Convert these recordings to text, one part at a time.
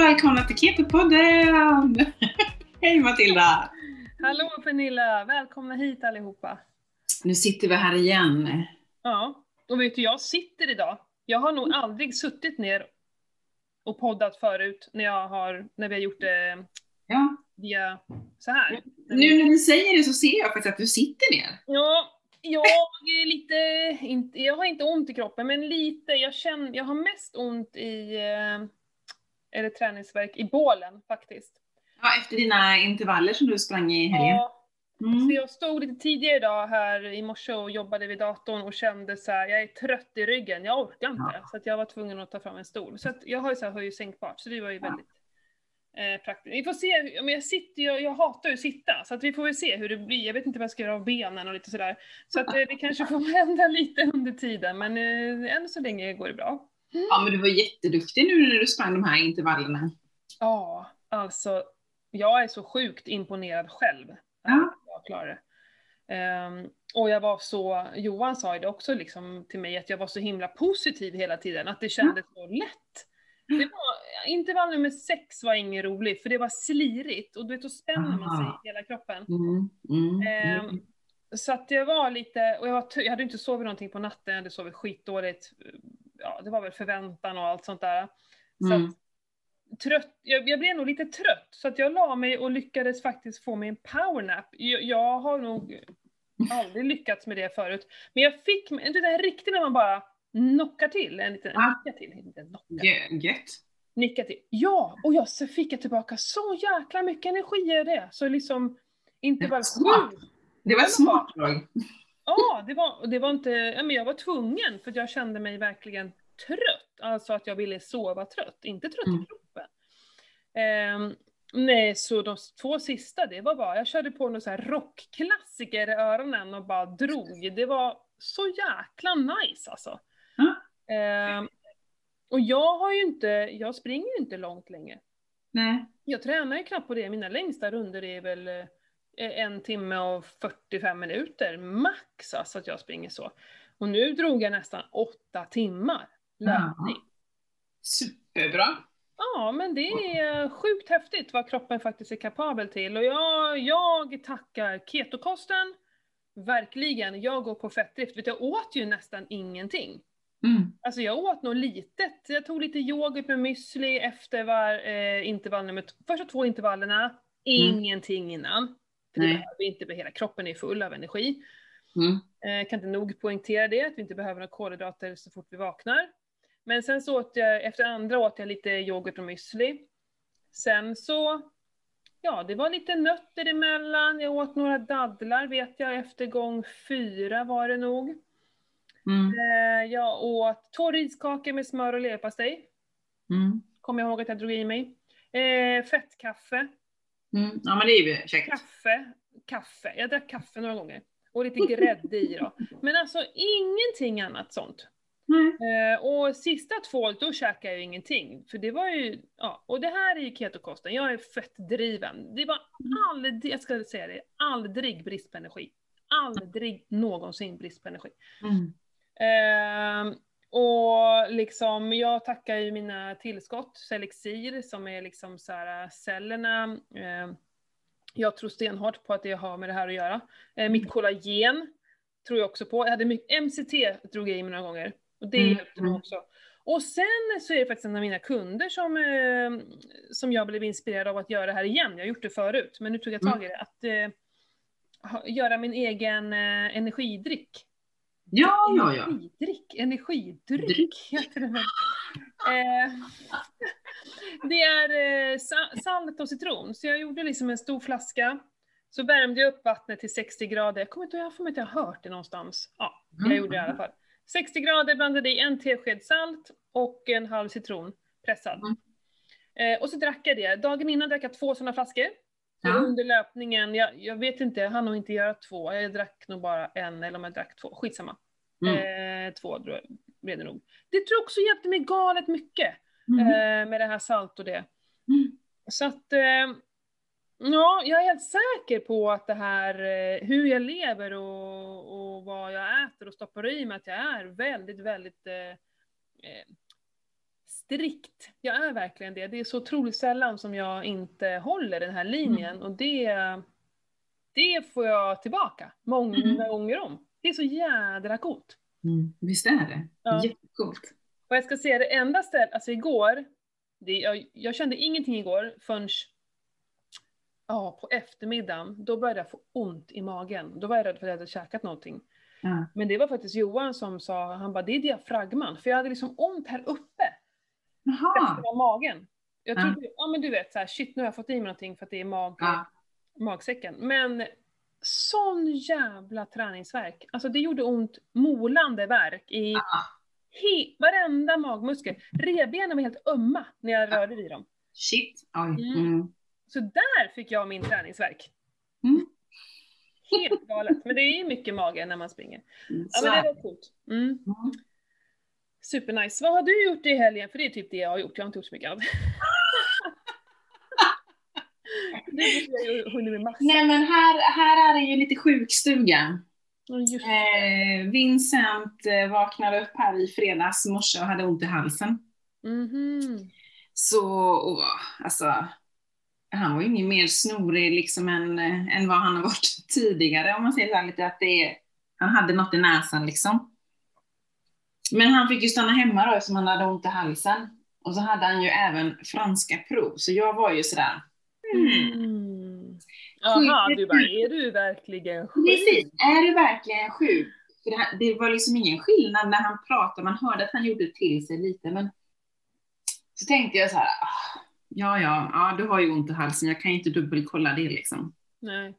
välkomna till Keto-podden! Hej Matilda! Hallå Pernilla! Välkomna hit allihopa! Nu sitter vi här igen. Ja, och vet du, jag sitter idag. Jag har nog aldrig suttit ner och poddat förut när, jag har, när vi har gjort det Ja. via så här. Nu när du säger det så ser jag faktiskt att du sitter ner. Ja, jag är lite, inte, jag har inte ont i kroppen, men lite, jag känner, jag har mest ont i, eh, eller träningsverk i bålen faktiskt. Ja, efter dina intervaller som du sprang i helgen. Ja, så Mm. jag stod lite tidigare idag här i morse och jobbade vid datorn och kände så här, jag är trött i ryggen, jag orkar inte. Ja. Så att jag var tvungen att ta fram en stol. Så att jag har ju så här höj och sänkbart, så det var ju Ja. väldigt eh, praktiskt. Vi får se, men jag sitter ju, jag hatar ju att sitta, så att vi får väl se hur det blir. Jag vet inte vad jag ska göra av benen och lite sådär. Så att eh, det kanske får hända lite under tiden, men eh, än så länge går det bra. Ja, men du var jätteduktig nu när du sprang de här intervallerna. Ja, alltså, jag är så sjukt imponerad själv. Ja. Jag klarar det. Ehm, och jag var så, Johan sa ju det också liksom till mig, att jag var så himla positiv hela tiden, att det kändes så lätt. Det var, intervall nummer sex var ingen rolig, för det var slirigt, och du vet, då spänner man sig i hela kroppen. Mm. Mm. Ehm, Mm. Så att jag var lite, och jag, var, jag hade inte sovit någonting på natten, jag hade sovit skitdåligt. Ja, det var väl förväntan och allt sånt där. Så Mm. att, trött, jag, jag blev nog lite trött, så att jag la mig och lyckades faktiskt få mig en powernap. Jag, jag har nog aldrig lyckats med det förut. Men jag fick, det där riktigt när man bara knockar till, en liten Ja. nicka till, inte knocka, Gö- Gött. nicka till. Ja, och jag så fick jag tillbaka så jäkla mycket energi i det. Så liksom, inte bara smart. Det var smart. Ja, det var, det var inte, men jag var tvungen för jag kände mig verkligen trött. Alltså att jag ville sova trött, inte trött Mm. i kroppen. Ehm, nej, så de två sista, det var bara, jag körde på någon så här rockklassiker i öronen och bara drog. Det var så jäkla nice alltså. Ja. Ehm, och jag har ju inte, jag springer ju inte långt längre. Nej. Jag tränar ju knappt på det, mina längsta runder är väl eh, en timme och 45 minuter max, alltså att jag springer så. Och nu drog jag nästan åtta timmar löpning. Superbra. Ja, men det är sjukt häftigt vad kroppen faktiskt är kapabel till. Och jag, jag tackar ketokosten, verkligen. Jag går på fettdrift. Vet Jag åt ju nästan ingenting. Mm. Alltså jag åt nog litet. Jag tog lite yoghurt med müsli efter var, eh, intervall nummer första två intervallerna. Ingenting innan. För det Nej. behöver vi inte, för hela kroppen är full av energi. Mm. Eh, kan inte nog poängtera det, att vi inte behöver några kolhydrater så fort vi vaknar. Men sen så åt jag, efter andra åt jag lite yoghurt och müsli. Sen så, ja det var lite nötter emellan, jag åt några dadlar vet jag, efter gång fyra var det nog. Mm. Eh, jag åt två riskakor med smör och leverpastej, Mm. kommer jag ihåg att jag drog i mig. Eh, fettkaffe, Mm. Ja, men det är ju käckt. kaffe, kaffe, jag drack kaffe några gånger. Och lite grädde i då. Men alltså ingenting annat sånt. Eh, och sista två, då käkade jag ingenting. För det var ju, ja, och det här är ju ketokosten, jag är fettdriven. Det var aldrig, jag ska säga det, aldrig brist på energi. Aldrig någonsin brist på energi. Mm. Ehm, och liksom, jag tackar ju mina tillskott, Selexir, som är liksom så här cellerna. ehm, jag tror stenhårt på att det har med det här att göra. Eh, mitt kollagen tror jag också på. Jag hade mycket, MCT drog jag i mig några gånger. Och det Mm, hjälpte nog mm. också. Och sen så är det faktiskt en av mina kunder som, eh, som jag blev inspirerad av att göra det här igen. Jag har gjort det förut, men nu tog jag tag i det. Att eh, ha, göra min egen eh, energidryck. Ja, ja, ja. Energidryck, energidryck Dryck. heter det väl. Eh, det är eh, sa- salt och citron, så jag gjorde liksom en stor flaska. Så värmde jag upp vattnet till 60 grader. Jag kommer inte ihåg, jag att jag har hört det någonstans. Ja, jag Mm. gjorde det i alla fall. 60 grader, blandade i en tesked salt och en halv citron pressad. Mm. Eh, och så drack jag det. Dagen innan drack jag två sådana flaskor. Ja. under löpningen, jag, jag vet inte, jag hann nog inte göra två. Jag drack nog bara en, eller om jag drack två. Skitsamma. Mm. Eh, två tror jag, blev det nog. Det tror jag också hjälpte mig galet mycket. Mm. Eh, med det här salt och det. Mm. Så att, eh, ja, jag är helt säker på att det här, eh, hur jag lever och, och vad jag äter och stoppar i mig, att jag är väldigt, väldigt eh, eh, strikt. Jag är verkligen det. Det är så otroligt sällan som jag inte håller den här linjen Mm. och det, det får jag tillbaka många Mm. gånger om. Det är så jädra coolt. Mm. Visst är det? Ja. Jättecoolt. Och jag ska säga det enda stället, alltså igår, det, jag, jag kände ingenting igår förrän ja, på eftermiddagen, då började jag få ont i magen. Då var jag rädd för att jag hade käkat någonting. Ja. Men det var faktiskt Johan som sa, han bara det är diafragman, för jag hade liksom ont här uppe. Resten av magen. Jag Ja. trodde, ja men du vet såhär, shit nu har jag fått i mig någonting för att det är mag, Ja. magsäcken. Men sån jävla träningsverk. Alltså det gjorde ont, molande verk i Ah. he, varenda magmuskel. Revbenen var helt ömma när jag rörde vid dem. Shit. Oj. Mm. Mm. Så där fick jag min träningsverk. Mm. Helt galet. Men det är ju mycket mage när man springer. Ja Så men det det. var coolt. Mm. Mm. Supernice. Vad har du gjort i helgen? För det är typ det jag har gjort. Jag har inte gjort så mycket annat. det har jag hunnit med massa. Nej men här, här är det ju lite sjukstuga. Eh, Vincent eh, vaknade upp här i fredags morse och hade ont i halsen. Mhm. Så, och, alltså, han var ju ingen mer snorig liksom än, eh, än vad han har varit tidigare om man säger så här lite att det är, han hade något i näsan liksom. Men han fick ju stanna hemma då eftersom han hade ont i halsen. Och så hade han ju även franska prov, så jag var ju sådär, mm. Mm. Jaha, du bara, är du verkligen sjuk? Precis, är du verkligen sjuk? För det, här- det var liksom ingen skillnad när han pratade, man hörde att han gjorde till sig lite, men så tänkte jag så här, ah, ja, ja, ja, du har ju ont i halsen, jag kan ju inte dubbelkolla det liksom. Nej.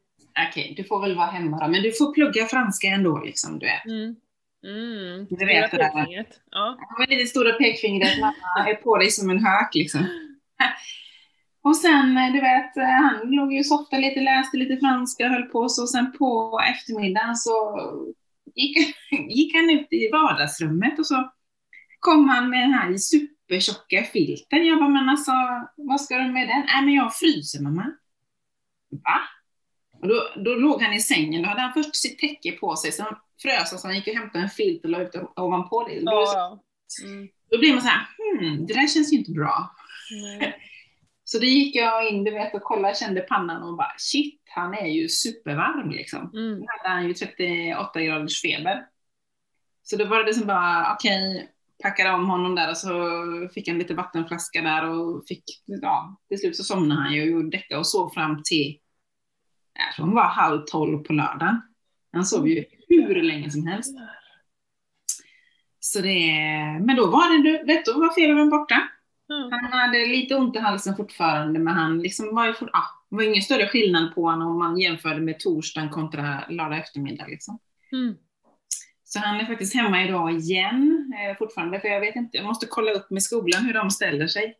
Okej, du får väl vara hemma då, men du får plugga franska ändå liksom, du vet. Mm. Mm. Du vet det där. Ja. Var lite stora pekfingret, mamma är på dig som en hök liksom. Och sen, du vet, han låg ju och softade lite, läste lite franska, höll på så. Sen på eftermiddagen så gick, gick han ut i vardagsrummet och så kom han med den här supertjocka filten. Jag bara, men alltså, vad ska du med den? Nej, men jag fryser mamma. Va? Och då, då låg han i sängen, då hade han först sitt täcke på sig, sen frös han så han gick och hämtade en filt och la ut ovanpå det. Då, Ja. Mm. då blir man så här, hmm, det där känns ju inte bra. Nej. Så då gick jag in, du vet, och kollade, kände pannan och bara shit, han är ju supervarm liksom. Mm. Nu hade han ju 38 graders feber. Så då var det som bara, okej, packade om honom där och så fick han lite vattenflaska där och fick, ja, till slut så somnade han ju och däckade och sov fram till, jag tror hon var halv tolv på lördagen. Han sov ju hur länge som helst. Så det, men då var det, du vet, då var febern borta. Ja. Han hade lite ont i halsen fortfarande, men han liksom var ju fort, ah, det var ingen större skillnad på honom om man jämförde med torsdagen kontra lördag eftermiddag. Liksom. Mm. Så han är faktiskt hemma idag igen eh, fortfarande, för jag vet inte, jag måste kolla upp med skolan hur de ställer sig.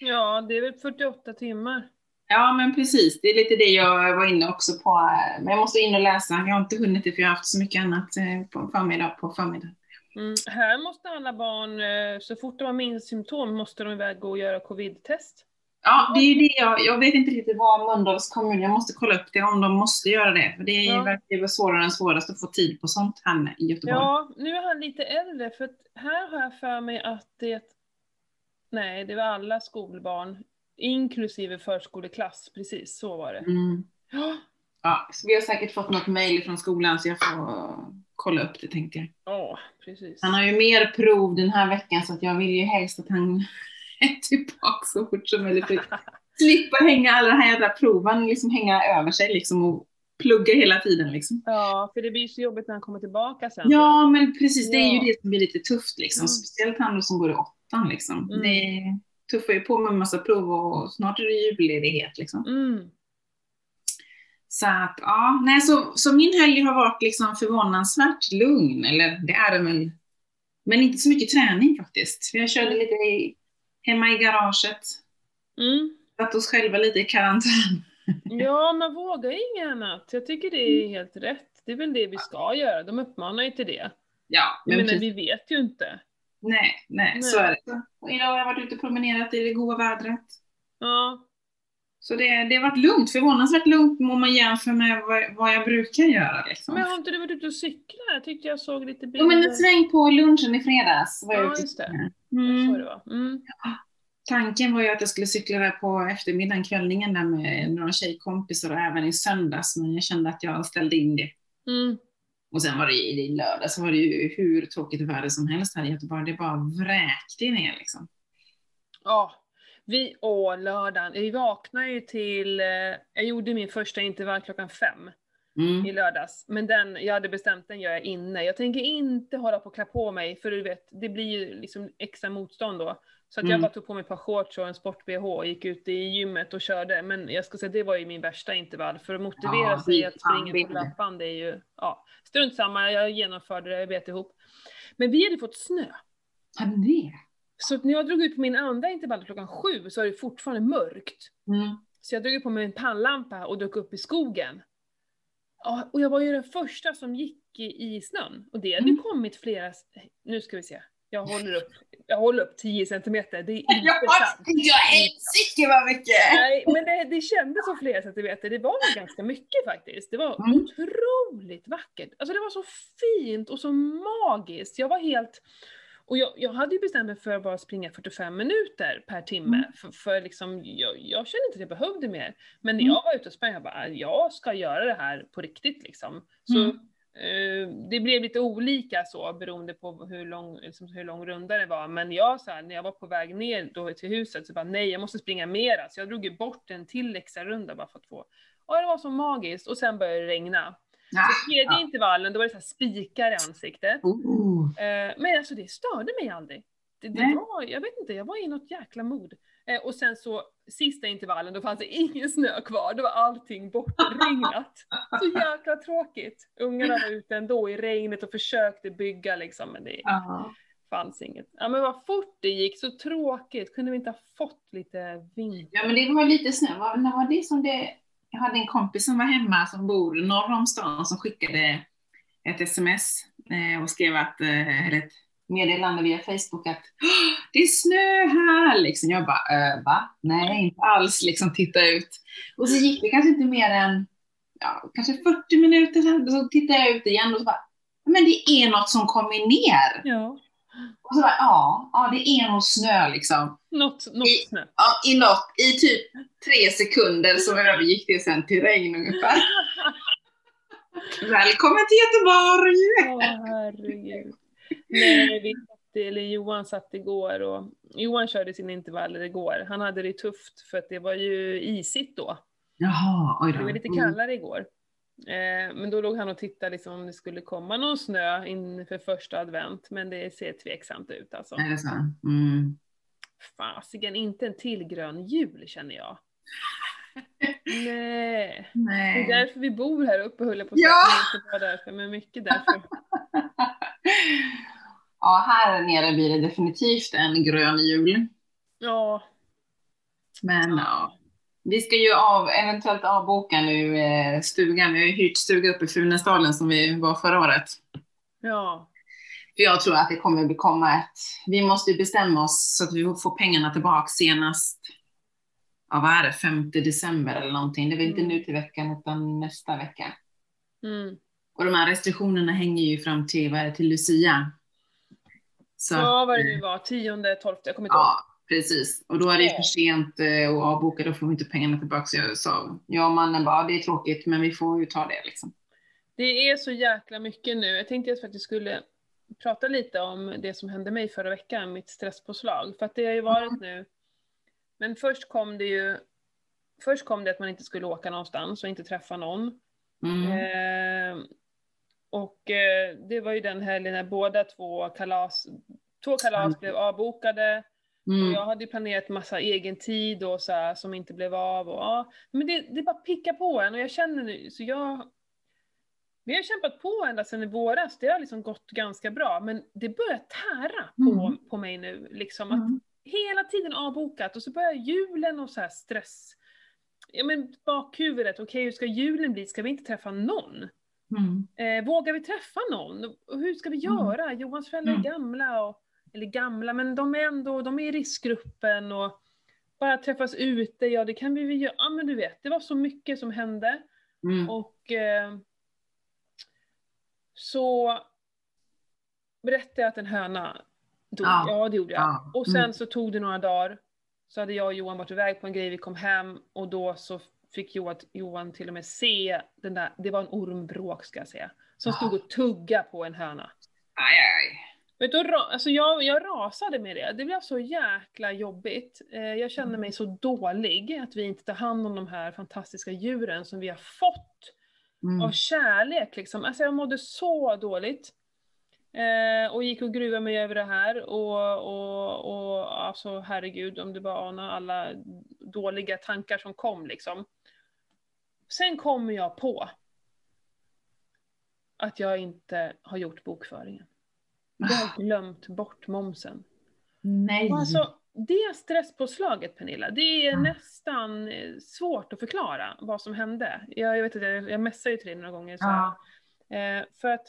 ja, det är väl 48 timmar. Ja, men precis, det är lite det jag var inne också på, men jag måste in och läsa, jag har inte hunnit det för jag har haft så mycket annat eh, på förmiddag på förmiddag. Mm. Här måste alla barn, eh, så fort de har minst symptom, måste de iväg och göra covid-test. Ja, det är det jag, jag vet inte riktigt vad Mölndals kommun, jag måste kolla upp det om de måste göra det, för det är Ja. verkligen svårare än svårast att få tid på sånt här i Göteborg. Ja, nu är han lite äldre, för här har jag för mig att det... Nej, det var alla skolbarn, inklusive förskoleklass, precis så var det. Mm. Ja, Ja, vi har säkert fått något mejl från skolan så jag får kolla upp det tänkte jag. ja, precis. Han har ju mer prov den här veckan så att jag vill ju helst att han är tillbaka så fort som möjligt. Slippa hänga alla de här jävla proven, liksom hänga över sig liksom och plugga hela tiden liksom. Ja, för det blir så jobbigt när han kommer tillbaka sen. Ja, men precis, det är ju Ja. det som blir lite tufft liksom. Mm. Speciellt han då som går i åttan liksom. Mm. Det tuffar ju på med massa prov och snart är det julledighet liksom. Mm. Så att, ja, nej, så, så min helg har varit liksom förvånansvärt lugn, eller det är den väl. Men inte så mycket träning faktiskt. För jag körde lite i, hemma i garaget, Mm. satt oss själva lite i karantän. Ja, man vågar inget annat. Jag tycker det är helt rätt. Det är väl det vi ska göra. De uppmanar ju till det. Ja, Men, men men precis, vi vet ju inte. Nej, nej, Nej. så är det. Och idag har jag varit ute och promenerat i det goda vädret. Ja, Så det, det har varit lugnt, förvånansvärt lugnt om man jämför med vad, vad jag brukar göra. Liksom. men har inte du varit ute och cyklat? Jag tyckte jag såg lite Jo, men bilder. en sväng på lunchen i fredags var jag Ja, ute just det. Mm. Så det var. Mm. Tanken var ju att jag skulle cykla där på eftermiddagen, kvällningen där med några tjejkompisar och även i söndags, men jag kände att jag ställde in det. Mm. Och sen var det i lördag så var det ju hur tråkigt väder som helst här i Göteborg. Det bara vräkte ner liksom. Ja, vi, åh lördagen, vi vaknade ju till, eh, jag gjorde min första intervall klockan fem Mm. i lördags. Men den, jag hade bestämt den gör jag inne. Jag tänker inte hålla på och klä på mig, för du vet, det blir ju liksom extra motstånd då. Så att jag Mm. bara tog på mig ett par shorts och en sport-bh och gick ut i gymmet och körde. Men jag ska säga, det var ju min värsta intervall. För att motivera Ja, sig att springa på det- löpband, är ju, ja, strunt samma, jag genomförde det, jag bet ihop. Men vi hade fått snö. Hade det? Så när jag drog ut på min andra intervall klockan sju så var det fortfarande mörkt. Mm. Så jag drog på mig en pannlampa och dök upp i skogen. Ja, och jag var ju den första som gick i, i snön. Och det hade ju Mm. kommit flera, nu ska vi se. Jag håller upp, jag håller upp 10 centimeter, det är inte Ja, sant. ja helsike vad mycket! Nej, men det, det kändes som flera centimeter, det var ganska mycket faktiskt. Det var Mm. otroligt vackert. Alltså det var så fint och så magiskt. Jag var helt... Och jag, jag hade ju bestämt mig för att bara springa 45 minuter per timme, Mm. för, för liksom, jag, jag kände inte att jag behövde mer. Men när Mm. jag var ute och sprang, jag bara, jag ska göra det här på riktigt liksom. Så Mm. eh, det blev lite olika så, beroende på hur lång, liksom, hur lång runda det var. Men jag, så här, när jag var på väg ner då till huset, så bara nej, jag måste springa mera. Så jag drog ju bort en till extra runda bara för att få och det var så magiskt. Och sen började det regna. Ah, Så tredje ja. intervallen, då var det så här spikar i ansiktet. Eh, men alltså det störde mig aldrig. Det, det var, jag vet inte, jag var i något jäkla mod. Eh, och sen så sista intervallen, då fanns det ingen snö kvar, då var allting bortregnat. Så jäkla tråkigt. Ungarna var ute ändå i regnet och försökte bygga liksom, men det Ja. fanns inget. Ja men vad fort det gick, så tråkigt. Kunde vi inte ha fått lite vinter? ja, men det var lite snö. När var det som det... Jag hade en kompis som var hemma som bor norr om stan som skickade ett sms eh, och skrev att, eh, eller ett meddelande via Facebook att det är snö här liksom. Jag bara, äh, va? Nej, inte alls liksom titta ut. Och så gick det kanske inte mer än, ja, kanske 40 minuter sen, så tittade jag ut igen och så bara, men det är något som kommer ner. Ja. Och så bara, ja, ja det är nog snö liksom. Något, något I- snö. Ja, i, något, I typ tre sekunder så övergick det sen till regn ungefär. Välkommen till Göteborg! Åh herregud. Nej, vi satt, eller Johan satt igår och Johan körde sina intervaller igår. Han hade det tufft för att det var ju isigt då. Jaha, oj då. Det var lite Mm. kallare igår. Eh, men då låg han och tittade liksom om det skulle komma någon snö inför första advent, men det ser tveksamt ut alltså. Är det så? Mm. Fasiken, inte en till grön jul känner jag. Nej. Det är Nej. därför vi bor här uppe höll jag på att säga. Ja! Inte bara därför, men mycket därför. ja, här nere blir det definitivt en grön jul. Ja. Men ja, vi ska ju av, eventuellt avboka nu eh, stugan. Vi har ju hyrt stuga uppe i Funäsdalen som vi var förra året. Ja. För jag tror att det kommer komma ett... Vi måste ju bestämma oss så att vi får pengarna tillbaka senast, ja vad är det, 5 december eller någonting. Det är väl inte Mm. nu till veckan utan nästa vecka. Mm. Och de här restriktionerna hänger ju fram till, vad är det, till Lucia. Så, Ja, vad det nu var. Tionde, tolfte, jag kommer inte ja, precis. Och då är det ju för sent eh, att avboka, då får vi inte pengarna tillbaka. Så jag sa, jag och mannen bara, det är tråkigt men vi får ju ta det liksom. Det är så jäkla mycket nu. Jag tänkte att jag faktiskt skulle prata lite om det som hände mig förra veckan, mitt stresspåslag. För att det har ju varit nu. Men först kom det ju, först kom det att man inte skulle åka någonstans och inte träffa någon. Mm. Eh, och eh, det var ju den helgen när båda två kalas, två kalas Mm. blev avbokade. Mm. jag hade planerat massa egen tid och så här, som inte blev av. Och, ja. Men det, det bara pickar på en och jag känner nu, så jag... Vi har kämpat på ända sedan i våras, det har liksom gått ganska bra. Men det börjar tära på, Mm. på mig nu. Liksom, att Mm. hela tiden avbokat och så börjar julen och så här stress. Ja men bakhuvudet, okej hur ska julen bli? Ska vi inte träffa någon? Mm. Eh, vågar vi träffa någon? Och hur ska vi Mm. göra? Johans föräldrar är gamla, och, eller gamla, men de är ändå, de är i riskgruppen och bara träffas ute, ja det kan vi väl göra. Ja men du vet, det var så mycket som hände. Mm. Och eh, så berättade jag att en höna Dog. Ja. Ja. det gjorde jag. Ja. Och sen Mm. så tog det några dagar, så hade jag och Johan varit iväg på en grej, vi kom hem och då så fick Johan, Johan till och med se den där, det var en ormbråk ska jag säga, som stod och tugga på en höna. Aj, aj. Vet du, alltså jag, jag rasade med det. Det blev så jäkla jobbigt. Eh, jag kände mig så dålig att vi inte tar hand om de här fantastiska djuren som vi har fått Mm. av kärlek liksom. Alltså jag mådde så dåligt. Eh, och gick och gruvade mig över det här och, och, och alltså herregud om du bara anar alla dåliga tankar som kom liksom. Sen kommer jag på att jag inte har gjort bokföringen. Jag har glömt bort momsen. Nej. Alltså, det stresspåslaget Pernilla, det är Mm. nästan eh, svårt att förklara vad som hände. Jag, jag vet att jag, jag messade ju till dig några gånger. Så här. Eh, för att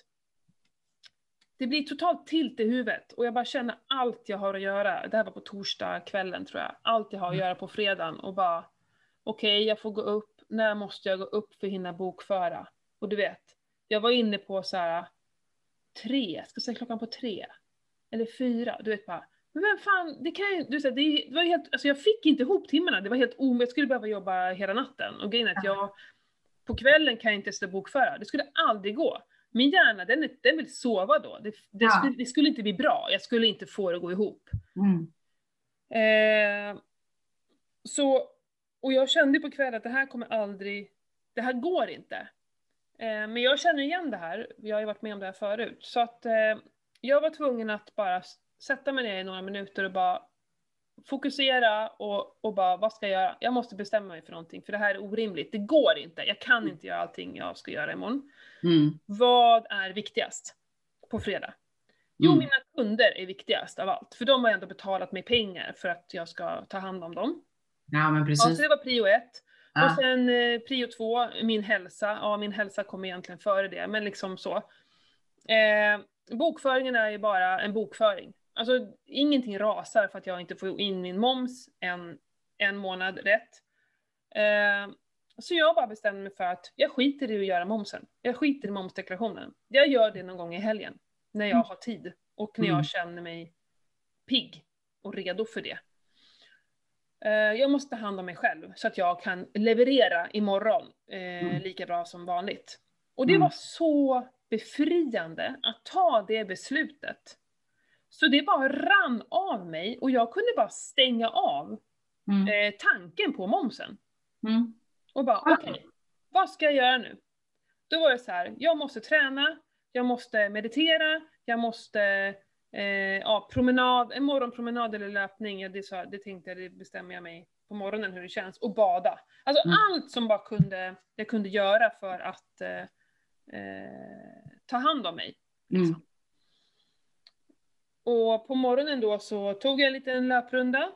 det blir totalt tilt i huvudet och jag bara känner allt jag har att göra. Det här var på torsdag kvällen tror jag. Allt jag har att Mm. göra på fredagen och bara okej, jag får gå upp. När måste jag gå upp för att hinna bokföra? Och du vet, jag var inne på så här tre, ska jag säga klockan på tre? Eller fyra, du vet bara men vem fan, det kan ju, du säger, det, det var helt, alltså jag fick inte ihop timmarna, det var helt omöjligt, jag skulle behöva jobba hela natten. Och grejen är att jag, på kvällen kan jag inte sitta och bokföra, det skulle aldrig gå. Min hjärna, den, är- den vill sova då. Det, det, Ja. skulle, det skulle inte bli bra, jag skulle inte få det att gå ihop. Mm. Eh, så, och jag kände på kvällen att det här kommer aldrig, det här går inte. Eh, men jag känner igen det här, jag har ju varit med om det här förut. Så att eh, jag var tvungen att bara sätta mig ner i några minuter och bara fokusera och, och bara, vad ska jag göra? Jag måste bestämma mig för någonting, för det här är orimligt. Det går inte, jag kan inte göra allting jag ska göra imorgon. Mm. Vad är viktigast på fredag? Jo, Mm. mina kunder är viktigast av allt, för de har ändå betalat mig pengar för att jag ska ta hand om dem. Ja, men Ja, precis. så det var prio ett. Och Ja. sen eh, prio två, min hälsa. Ja, min hälsa kommer egentligen före det, men liksom så. Eh, bokföringen är ju bara en bokföring. Alltså, ingenting rasar för att jag inte får in min moms en, en månad rätt. Eh, så jag bara bestämde mig för att jag skiter i att göra momsen. Jag skiter i momsdeklarationen. Jag gör det någon gång i helgen, när jag Mm. har tid och när Mm. jag känner mig pigg och redo för det. Eh, Jag måste ta hand om mig själv så att jag kan leverera imorgon eh, Mm. lika bra som vanligt. Och det Mm. var så befriande att ta det beslutet. Så det bara rann av mig och jag kunde bara stänga av Mm. eh, tanken på momsen. Mm. Och bara, Ja. okej, vad ska jag göra nu? Då var det så här, jag måste träna, jag måste meditera, jag måste, eh, ja, promenad, en morgonpromenad eller löpning, ja, det, sa, det tänkte jag, det bestämmer jag mig på morgonen hur det känns, och bada. Alltså Mm. allt som bara kunde, jag kunde göra för att eh, eh, ta hand om mig. Mm. Och på morgonen då så tog jag en liten löprunda,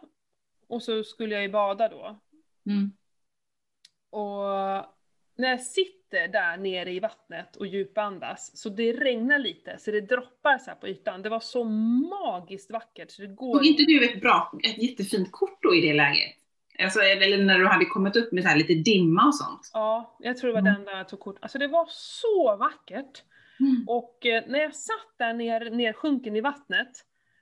och så skulle jag ju bada då. Mm. Och när jag sitter där nere i vattnet och djupandas, så det regnar lite, så det droppar så på ytan. Det var så magiskt vackert så det går Tog inte du ett bra, ett jättefint kort då i det läget? Alltså, eller när du hade kommit upp med så här lite dimma och sånt? Ja, jag tror det var Mm. den där jag tog kort. Alltså det var så vackert. Mm. Och eh, när jag satt där ner, nersjunken i vattnet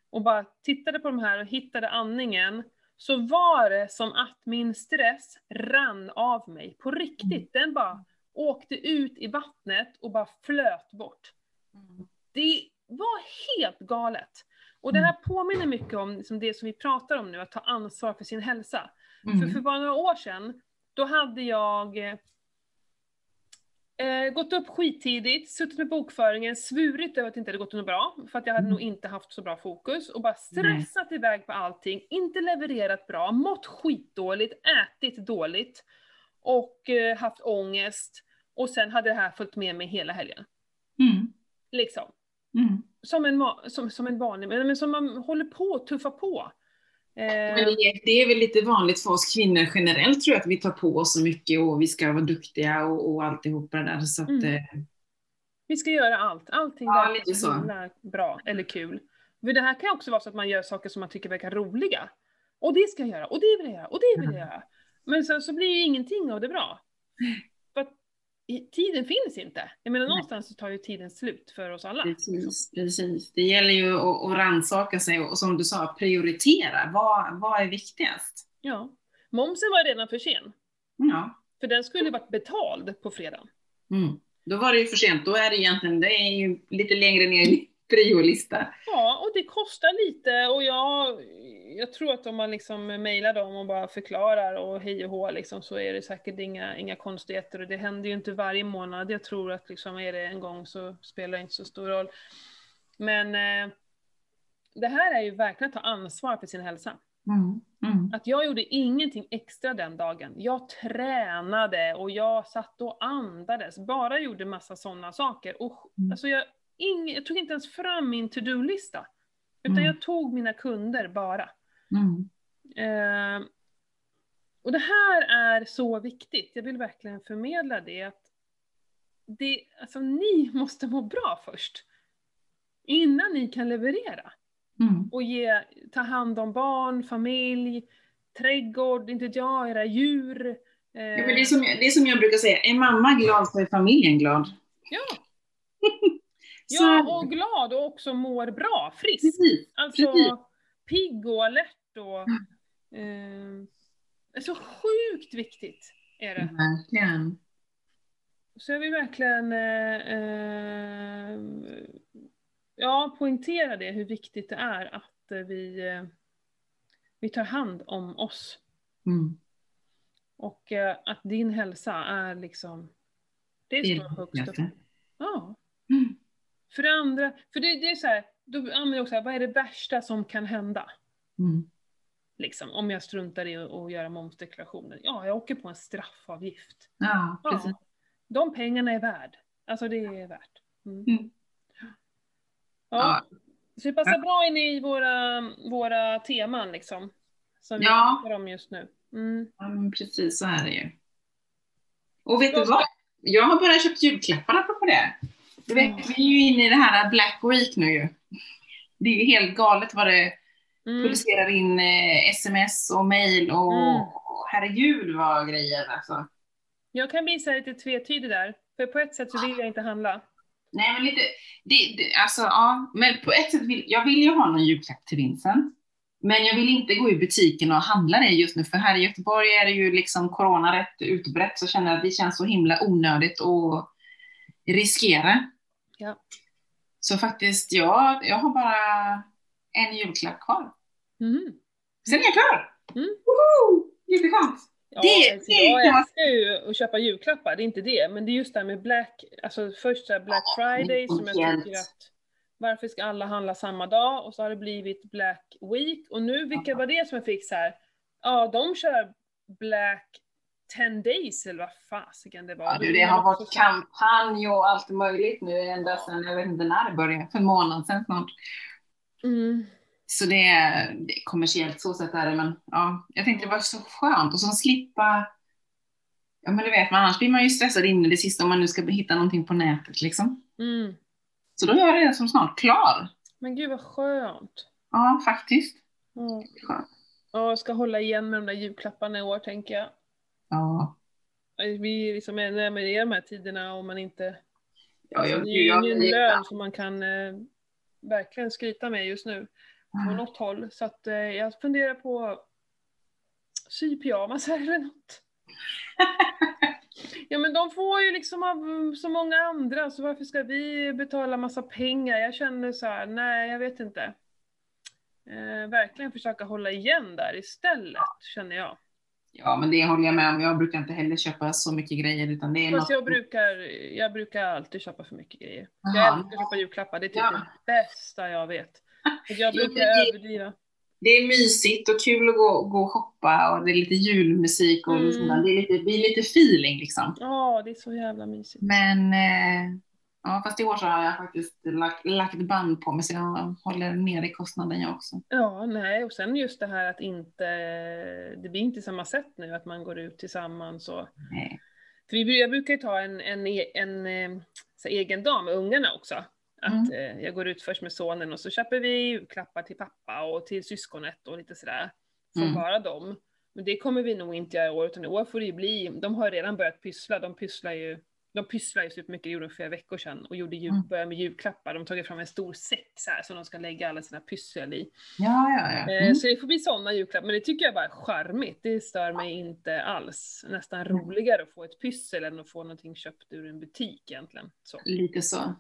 och bara tittade på de här och hittade andningen, så var det som att min stress rann av mig. På riktigt, den bara åkte ut i vattnet och bara flöt bort. Det var helt galet. Och det här påminner mycket om liksom det som vi pratar om nu, att ta ansvar för sin hälsa. För, Mm. för bara några år sedan, då hade jag eh, gått upp skittidigt, suttit med bokföringen, svurit över att det inte hade gått något bra, för att jag hade Mm. nog inte haft så bra fokus, och bara stressat iväg på allting, inte levererat bra, mått skitdåligt, ätit dåligt, och eh, haft ångest, och sen hade det här följt med mig hela helgen. Mm. Liksom. Mm. Som en, som, som en vanlig, men som man håller på att tuffa på. Eh, Men det är, väl lite vanligt för oss kvinnor generellt tror jag, att vi tar på oss så mycket och vi ska vara duktiga och, och alltihopa det där. Så att, Mm. eh, Vi ska göra allt. Allting Ja, lite så bra eller kul. Men det här kan också vara så att man gör saker som man tycker verkar roliga. Och det ska jag göra, och det vill jag göra, och det vill jag göra. Men sen så blir ju ingenting av det bra. För att tiden finns inte. Jag menar Nej. någonstans så tar ju tiden slut för oss alla. Precis, precis. Det gäller ju att, att rannsaka sig och som du sa, prioritera. Vad, vad är viktigast? Ja. Momsen var redan för sen. Ja. För den skulle varit betald på fredag. Mm. Då var det ju för sent. Då är det egentligen, det är ju lite längre ner i priolista. Ja, och det kostar lite och jag, jag tror att om man liksom mejlar dem och bara förklarar och hej och hå liksom, så är det säkert inga, inga konstigheter och det händer ju inte varje månad. Jag tror att liksom är det en gång så spelar det inte så stor roll. Men eh, det här är ju verkligen att ta ansvar för sin hälsa. Mm. Mm. Att jag gjorde ingenting extra den dagen. Jag tränade och jag satt och andades, bara gjorde massa sådana saker. Och, Mm. alltså jag, ing, jag tog inte ens fram min to-do-lista. Utan Mm. jag tog mina kunder bara. Mm. Eh, och det här är så viktigt. Jag vill verkligen förmedla det. att det, alltså, Ni måste må bra först. Innan ni kan leverera Mm. och ge, ta hand om barn, familj, trädgård, inte jag, era djur. Eh, Ja, men det, är som, jag- det är som jag brukar säga, är mamma glad så är familjen glad. ja, ja, och glad och också mår bra, frisk. precis. Alltså precis. pigg och alert och... Eh, så sjukt viktigt är det. Verkligen. Så jag vill verkligen eh, eh, ja, poängtera det, hur viktigt det är att eh, vi, eh, vi tar hand om oss. Mm. Och eh, att din hälsa är liksom, det står högst upp. Ja. Mm. För det andra, för det, det är så här, då använder jag också här, vad är det värsta som kan hända? Mm. Liksom, om jag struntar i att göra momsdeklarationen. Ja, jag åker på en straffavgift. Ja, precis. Ja, de pengarna är värd. Alltså det är värt. Mm. Mm. Ja. Ja. Så det passar bra in i våra, våra teman liksom. Som vi Ja. pratar om just nu. Mm. Ja, men precis så är det ju. Och vet du vad? Jag har börjat köpa julklappar apropå det. Du vet, vi är ju inne i det här Black Week nu ju. Det är ju helt galet vad det Mm. pulserar in eh, sms och mail och, Mm. och herregud vad grejer alltså. Jag kan bli så lite tvetydig där. För på ett sätt så vill jag inte handla. Nej men lite, det, det, alltså ja, men på ett sätt vill jag vill ju ha någon julklapp till Vincent. Men jag vill inte gå i butiken och handla det just nu, för här i Göteborg är det ju liksom corona rätt utbrett, så känner jag att det känns så himla onödigt att riskera. Ja. Så faktiskt, ja, jag har bara en julklapp kvar. Mm. Sen är jag klar! Mm. Woho! Jätteskönt! Ja, Det- alltså, det jag älskar ju att köpa julklappar, det är inte det. Men det är just det här med Black, alltså först så Black Friday som jag tycker att varför ska alla handla samma dag? Och så har det blivit Black Week. Och nu, vilka var det som jag fick så här? Ja, de kör Black 10 days eller vad fasiken det var. Ja, du, det har man varit kampanj och allt möjligt nu ända sedan, jag vet inte när det började, för en månad sedan snart. Mm. Så det är, det är kommersiellt så sätt är det, men ja, jag tänkte det var så skönt och så slippa, ja men du vet, men annars blir man ju stressad in i det sista om man nu ska hitta någonting på nätet liksom. Mm. Så då är jag redan som snart klar. Men gud vad skönt. Ja, faktiskt. Skönt. Ja, jag ska hålla igen med de där julklapparna i år tänker jag. Ja, Vi är liksom är med i de här tiderna om man inte... ja alltså, jag, det är ju ingen lön som man kan eh, verkligen skryta med just nu på något håll. Så att eh, jag funderar på sy pyjamasar eller något. Ja men de får ju liksom av mm, så många andra, så varför ska vi betala massa pengar? Jag känner så här, nej jag vet inte. Eh, verkligen försöka hålla igen där istället, känner jag. Ja, men det håller jag med om. Jag brukar inte heller köpa så mycket grejer, utan det är Fast något... jag brukar, jag brukar alltid köpa för mycket grejer. Jaha. Jag älskar att köpa julklappar, det är typ Ja. det bästa jag vet. Jag brukar det- överdriva. Det är mysigt och kul att gå, gå och shoppa och det är lite julmusik och Mm. det, är lite, det blir lite feeling liksom. Ja, det är så jävla mysigt. Men eh, ja, fast i år så har jag faktiskt lagt, lagt band på mig så jag håller nere i kostnaden jag också. Ja, nej, och sen just det här att inte, det blir inte samma sätt nu att man går ut tillsammans och Nej. För vi, jag brukar ju ta en, en, e- en, eh, så egen dag med ungarna också. Att eh, jag går ut först med sonen och så köper vi julklappar till pappa och till syskonet och lite sådär. För Mm. bara dem. Men det kommer vi nog inte göra i år, utan i år får det ju bli, de har redan börjat pyssla, de pysslar ju de pysslar ju supermycket, det gjorde de för flera veckor sedan, och gjorde jul, Mm. började med julklappar. De har tagit fram en stor säck så här, som de ska lägga alla sina pyssel i. Ja, ja, ja. Eh, Mm. Så det får bli sådana julklappar, men det tycker jag bara är charmigt. Det stör mig inte alls. Nästan Mm. roligare att få ett pyssel än att få någonting köpt ur en butik egentligen. Så. Lite så.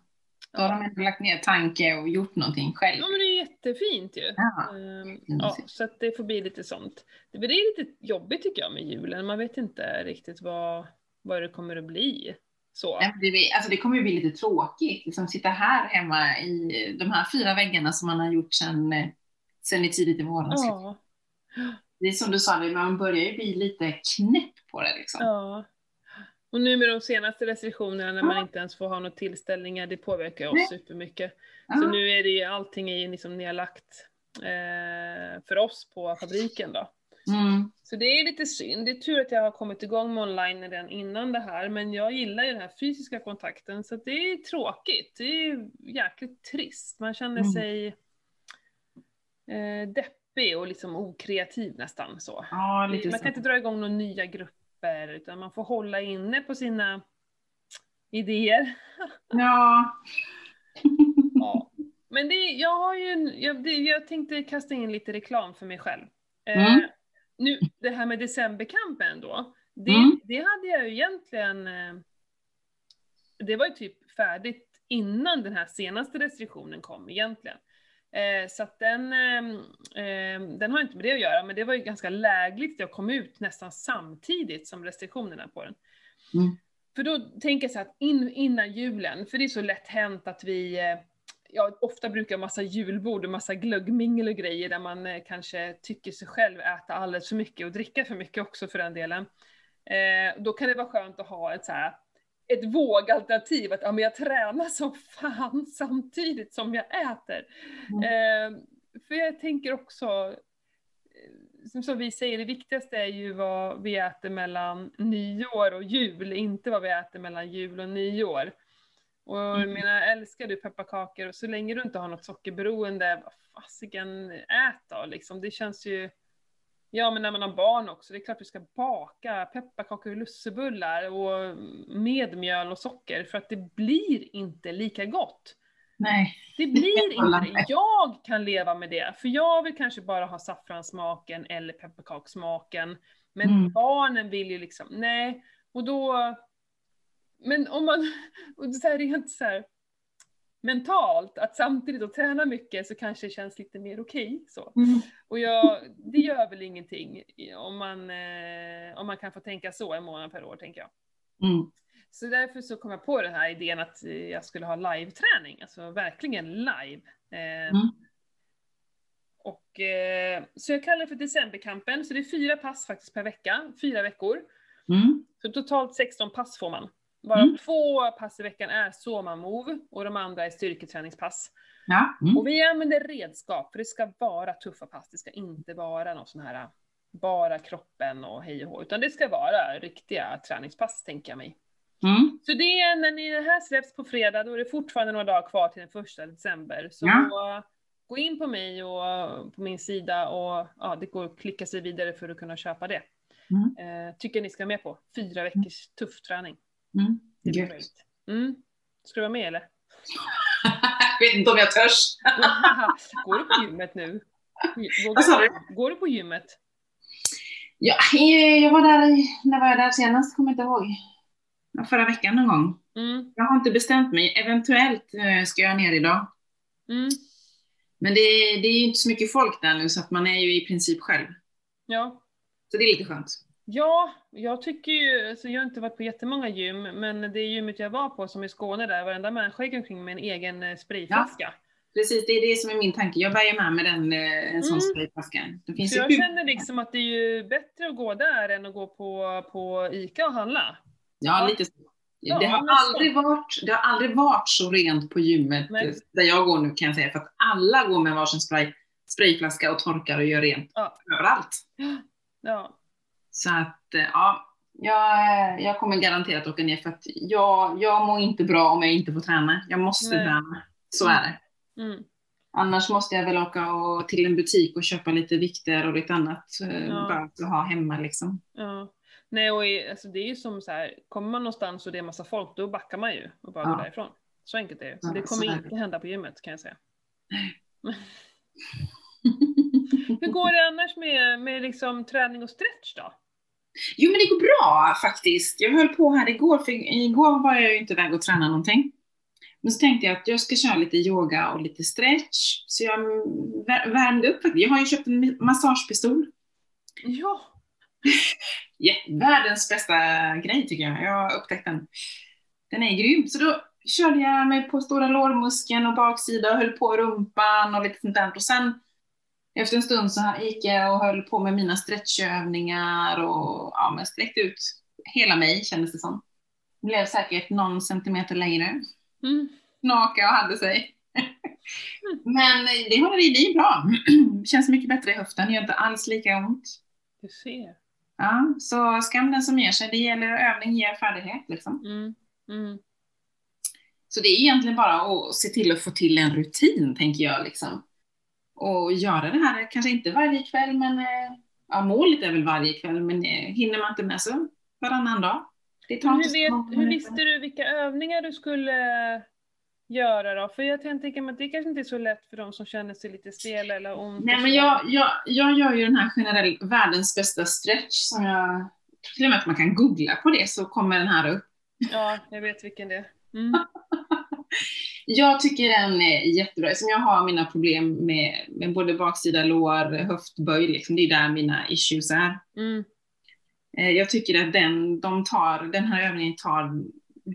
Då har de ändå lagt ner tanke och gjort någonting själv. Ja men det är jättefint ju. Ja. Ehm, ja, så att det får bli lite sånt. Det är lite jobbigt tycker jag med julen, man vet inte riktigt vad, vad det kommer att bli. Så. Det, alltså det kommer ju bli lite tråkigt, liksom sitta här hemma i de här fyra väggarna som man har gjort sedan, eh, sedan i tidigt i våras. Ja, Det är som du sa, man börjar ju bli lite knäpp på det liksom. ja. Och nu med de senaste restriktionerna när man Ja. inte ens får ha några tillställningar, det påverkar oss Nej. supermycket. Ja. Så nu är det ju, allting är ju liksom nedlagt eh, för oss på fabriken då. Mm. Så det är lite synd. Det är tur att jag har kommit igång med online redan innan det här, men jag gillar ju den här fysiska kontakten, så det är tråkigt. Det är jäkligt trist. Man känner Mm. sig eh, deppig och liksom okreativ nästan så. Ja, Man så. kan inte dra igång några nya grupper, utan man får hålla inne på sina idéer. Ja. Ja. Men det, jag har ju, jag, det, jag tänkte kasta in lite reklam för mig själv. Eh, Mm. Nu, det här med decemberkampen då, det, Mm. det hade jag ju egentligen, eh, det var ju typ färdigt innan den här senaste restriktionen kom egentligen. Eh, så att den, eh, eh, den har inte med det att göra, men det var ju ganska lägligt att jag kom ut nästan samtidigt som restriktionerna på den. Mm. För då tänker jag så här att in, innan julen, för det är så lätt hänt att vi, eh, ja ofta brukar massa julbord och massa glöggmingel och grejer där man eh, kanske tycker sig själv äta alldeles för mycket och dricka för mycket också för den delen. Eh, då kan det vara skönt att ha ett så här ett vågalternativ, att ja, men jag tränar som fan samtidigt som jag äter. Eh, för jag tänker också, eh, som, som vi säger, det viktigaste är ju vad vi äter mellan nyår och jul, inte vad vi äter mellan jul och nyår. Och jag Mm. menar, älskar du pepparkakor, och så länge du inte har något sockerberoende, vad fasiken, ät då liksom. Det känns ju, ja men när man har barn också, det är klart du ska baka pepparkakor och lussebullar och med mjöl och socker, för att det blir inte lika gott. Nej. Det blir inte det. Jag kan leva med det, för jag vill kanske bara ha saffransmaken eller pepparkakssmaken. Men Mm. barnen vill ju liksom, nej. Och då... Men om man, och så här rent så här mentalt, att samtidigt att träna mycket så kanske det känns lite mer okej så. Mm. Och jag, det gör väl ingenting om man, eh, om man kan få tänka så en månad per år, tänker jag. Mm. Så därför så kom jag på den här idén att eh, jag skulle ha live-träning, alltså verkligen live. Eh, Mm. och, eh, så jag kallar det för decemberkampen, så det är fyra pass faktiskt per vecka, fyra veckor. Mm. Så totalt 16 pass får man. Varav Mm. två pass i veckan är Soma Move och de andra är styrketräningspass. Ja. Mm. Och vi använder redskap, för det ska vara tuffa pass, det ska inte vara någon sån här bara kroppen och hej och hå, utan det ska vara riktiga träningspass tänker jag mig. Mm. Så det är när ni, det här släpps på fredag, då är det fortfarande några dagar kvar till den första december. Så Ja. gå in på mig och på min sida och ja, det går att klicka sig vidare för att kunna köpa det. Mm. Eh, tycker ni ska med på. Fyra veckors tuff träning. Mm. Mm. Ska du vara med eller? Jag vet inte om jag törs. går du på gymmet nu? Vad sa Vågar, går du på gymmet? Ja, jag var där, när var jag där senast? Kommer inte ihåg. Förra veckan någon gång. Mm. Jag har inte bestämt mig. Eventuellt eh, ska jag ner idag. Mm. Men det, det är ju inte så mycket folk där nu så att man är ju i princip själv. Ja. Så det är lite skönt. Ja, jag tycker ju, alltså jag har inte varit på jättemånga gym, men det gymmet jag var på som i Skåne där, varenda människa gick omkring med en egen eh, sprayflaska. Precis, det är det som är min tanke. Jag bär ju med mig den, eh, en sån Mm. sprayflaska. Det finns Så jag känner liksom att det är ju bättre att gå där än att gå på, på ICA och handla. Ja, lite så. Ja, det, har så. aldrig varit, det har aldrig varit så rent på gymmet Nej. där jag går nu kan jag säga. För att alla går med varsin spray, sprayflaska och torkar och gör rent Ja. överallt. Ja, Så att, eh, ja. Jag, jag kommer garanterat åka ner för att jag, jag mår inte bra om jag inte får träna. Jag måste Nej. träna. Så är det. mm. Annars måste jag väl åka och, till en butik och köpa lite vikter och lite annat. eh, Ja. Bara att ha hemma liksom. ja. Nej, och i, alltså det är ju som så här, kommer man någonstans och det är massa folk, då backar man ju och bara Ja. går därifrån. Så enkelt är det. Så Ja, det kommer så inte hända på gymmet kan jag säga. Hur går det annars med, med liksom träning och stretch då? Jo men det går bra faktiskt. Jag höll på här igår, för igår var jag ju inte iväg och tränade någonting. Men så tänkte jag att jag ska köra lite yoga och lite stretch. Så jag vär- värmde upp faktiskt. Jag har ju köpt en massagepistol. Ja, Ja, världens bästa grej tycker jag. Jag har upptäckt den. Den är grym. Så då körde jag mig på stora lårmuskeln och baksida och höll på rumpan och lite sånt där. Och sen efter en stund så gick jag och höll på med mina stretchövningar och ja, men sträckte ut hela mig kändes det som. Blev säkert någon centimeter längre. mm. Knaka och hade sig. Men det, har, det är bra. Känns mycket bättre i höften, gör inte alls lika ont. du ser. Ja, så skam den som ger sig. Det gäller övning ger färdighet liksom. Mm. Mm. Så det är egentligen bara att se till att få till en rutin, tänker jag liksom. Och göra det här, kanske inte varje kväll, men eh, ja, målet är väl varje kväll, men eh, hinner man inte med så varannan dag. Det tar inte hur, vet, hur visste du vilka övningar du skulle göra då? För jag mig att det kanske inte är så lätt för de som känner sig lite stela eller ont. Nej, men jag, jag, jag gör ju den här generell, världens bästa stretch som jag, till och med att man kan googla på det så kommer den här upp. Ja, jag vet vilken det är. Mm. Jag tycker den är jättebra, som jag har mina problem med, med både baksida lår, höftböj, liksom, det är där mina issues är. Mm. Eh, Jag tycker att den, de tar, den här övningen tar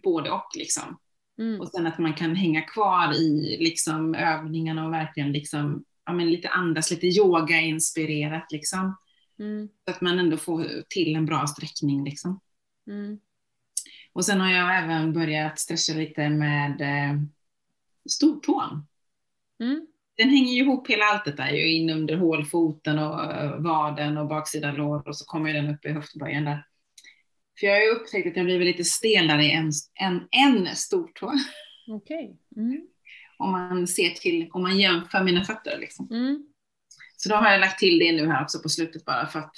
både och liksom. Mm. Och sen att man kan hänga kvar i liksom, övningarna och verkligen liksom, ja, men lite andas, lite yoga-inspirerat liksom. Mm. Så att man ändå får till en bra sträckning liksom. Mm. Och sen har jag även börjat stretcha lite med eh, stortån. Mm. Den hänger ju ihop hela alltet där, ju in under hålfoten och eh, vaden och baksida lår och så kommer den upp i höftböjen där. För jag har ju upptäckt att jag blivit lite stelare än en, en stortå. Okej. Mm. Om man ser till, om man jämför mina fötter liksom. Mm. Så då har jag lagt till det nu här också på slutet bara för att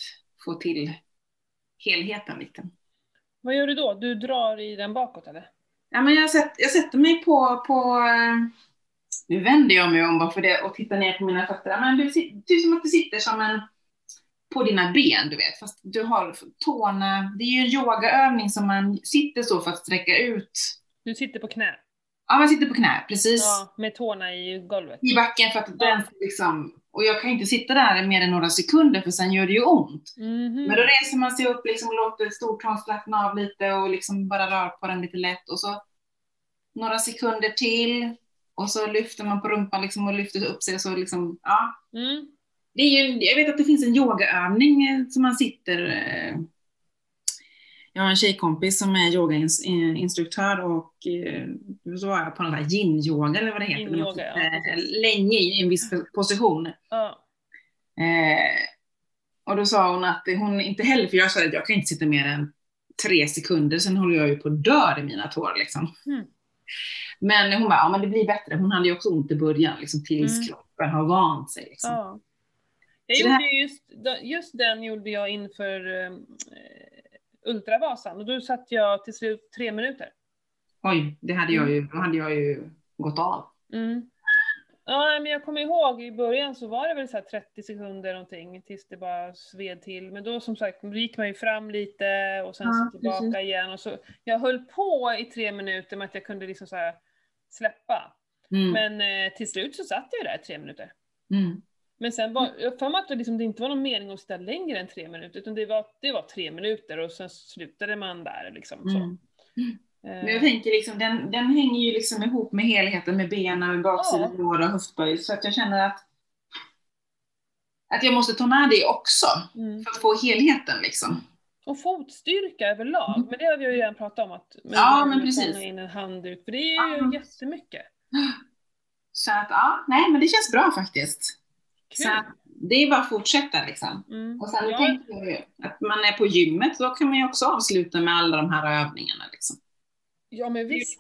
få till helheten lite. Vad gör du då? Du drar i den bakåt eller? Ja, men jag, sätter, jag sätter mig på, på... eh, Nu vänder jag mig om bara för det och tittar ner på mina fötter. Men du, du som att du sitter som en... På dina ben, du vet. Fast du har tårna... Det är ju en yogaövning som man sitter så för att sträcka ut. Du sitter på knä? Ja, man sitter på knä, precis. Ja, med tårna i golvet? I backen för att den liksom... Och jag kan inte sitta där mer än några sekunder för sen gör det ju ont. Mhm. Men då reser man sig upp liksom och låter stortån slappna av lite och liksom bara rör på den lite lätt och så några sekunder till och så lyfter man på rumpan liksom och lyfter upp sig så liksom, ja. Mm. Det är ju, jag vet att det finns en yogaövning eh, som man sitter eh, jag har en tjejkompis som är yogainstruktör och eh, så var jag på någon där yin-yoga eller vad det heter. Yin-yoga, ja, precis. länge i en viss position. Ja. Eh, och då sa hon att hon inte heller, för jag sa att jag kan inte sitta mer än tre sekunder, sen håller jag ju på att dö i mina tår liksom. Mm. Men hon bara, ja men det blir bättre. Hon hade ju också ont i början, liksom, tills Mm. kroppen har vant sig. Liksom. ja. Jag gjorde här- just, just den gjorde jag inför eh, Ultravasan och då satt jag till slut tre minuter. Oj, det hade jag ju, då hade jag ju gått av. Mm. Ja, men jag kommer ihåg i början så var det väl så här 30 sekunder någonting tills det bara sved till. Men då som sagt, då gick man ju fram lite och sen Ja, så tillbaka precis. igen. Och så, jag höll på i tre minuter med att jag kunde liksom så släppa. Mm. Men eh, till slut så satt jag där i tre minuter. Mm. Men sen var jag har för mig att det, liksom, det inte var någon mening att sitta längre än tre minuter, utan det var, det var tre minuter och sen slutade man där liksom. Så. Mm. Eh, Men jag tänker liksom, den, den hänger ju liksom ihop med helheten med benen, baksida, Ja. lår och höftböj. Så att jag känner att, att jag måste ta med det också mm. för att få helheten liksom. Och fotstyrka överlag, Mm. men det har vi ju redan pratat om att men Ja, men precis. in en handduk, för det är ju Ja. jättemycket. Så att ja, nej men det känns bra faktiskt. Så det är bara att fortsätta liksom. Mm. Och sen Ja. tänker jag ju att man är på gymmet, då kan man ju också avsluta med alla de här övningarna liksom. ja, men visst.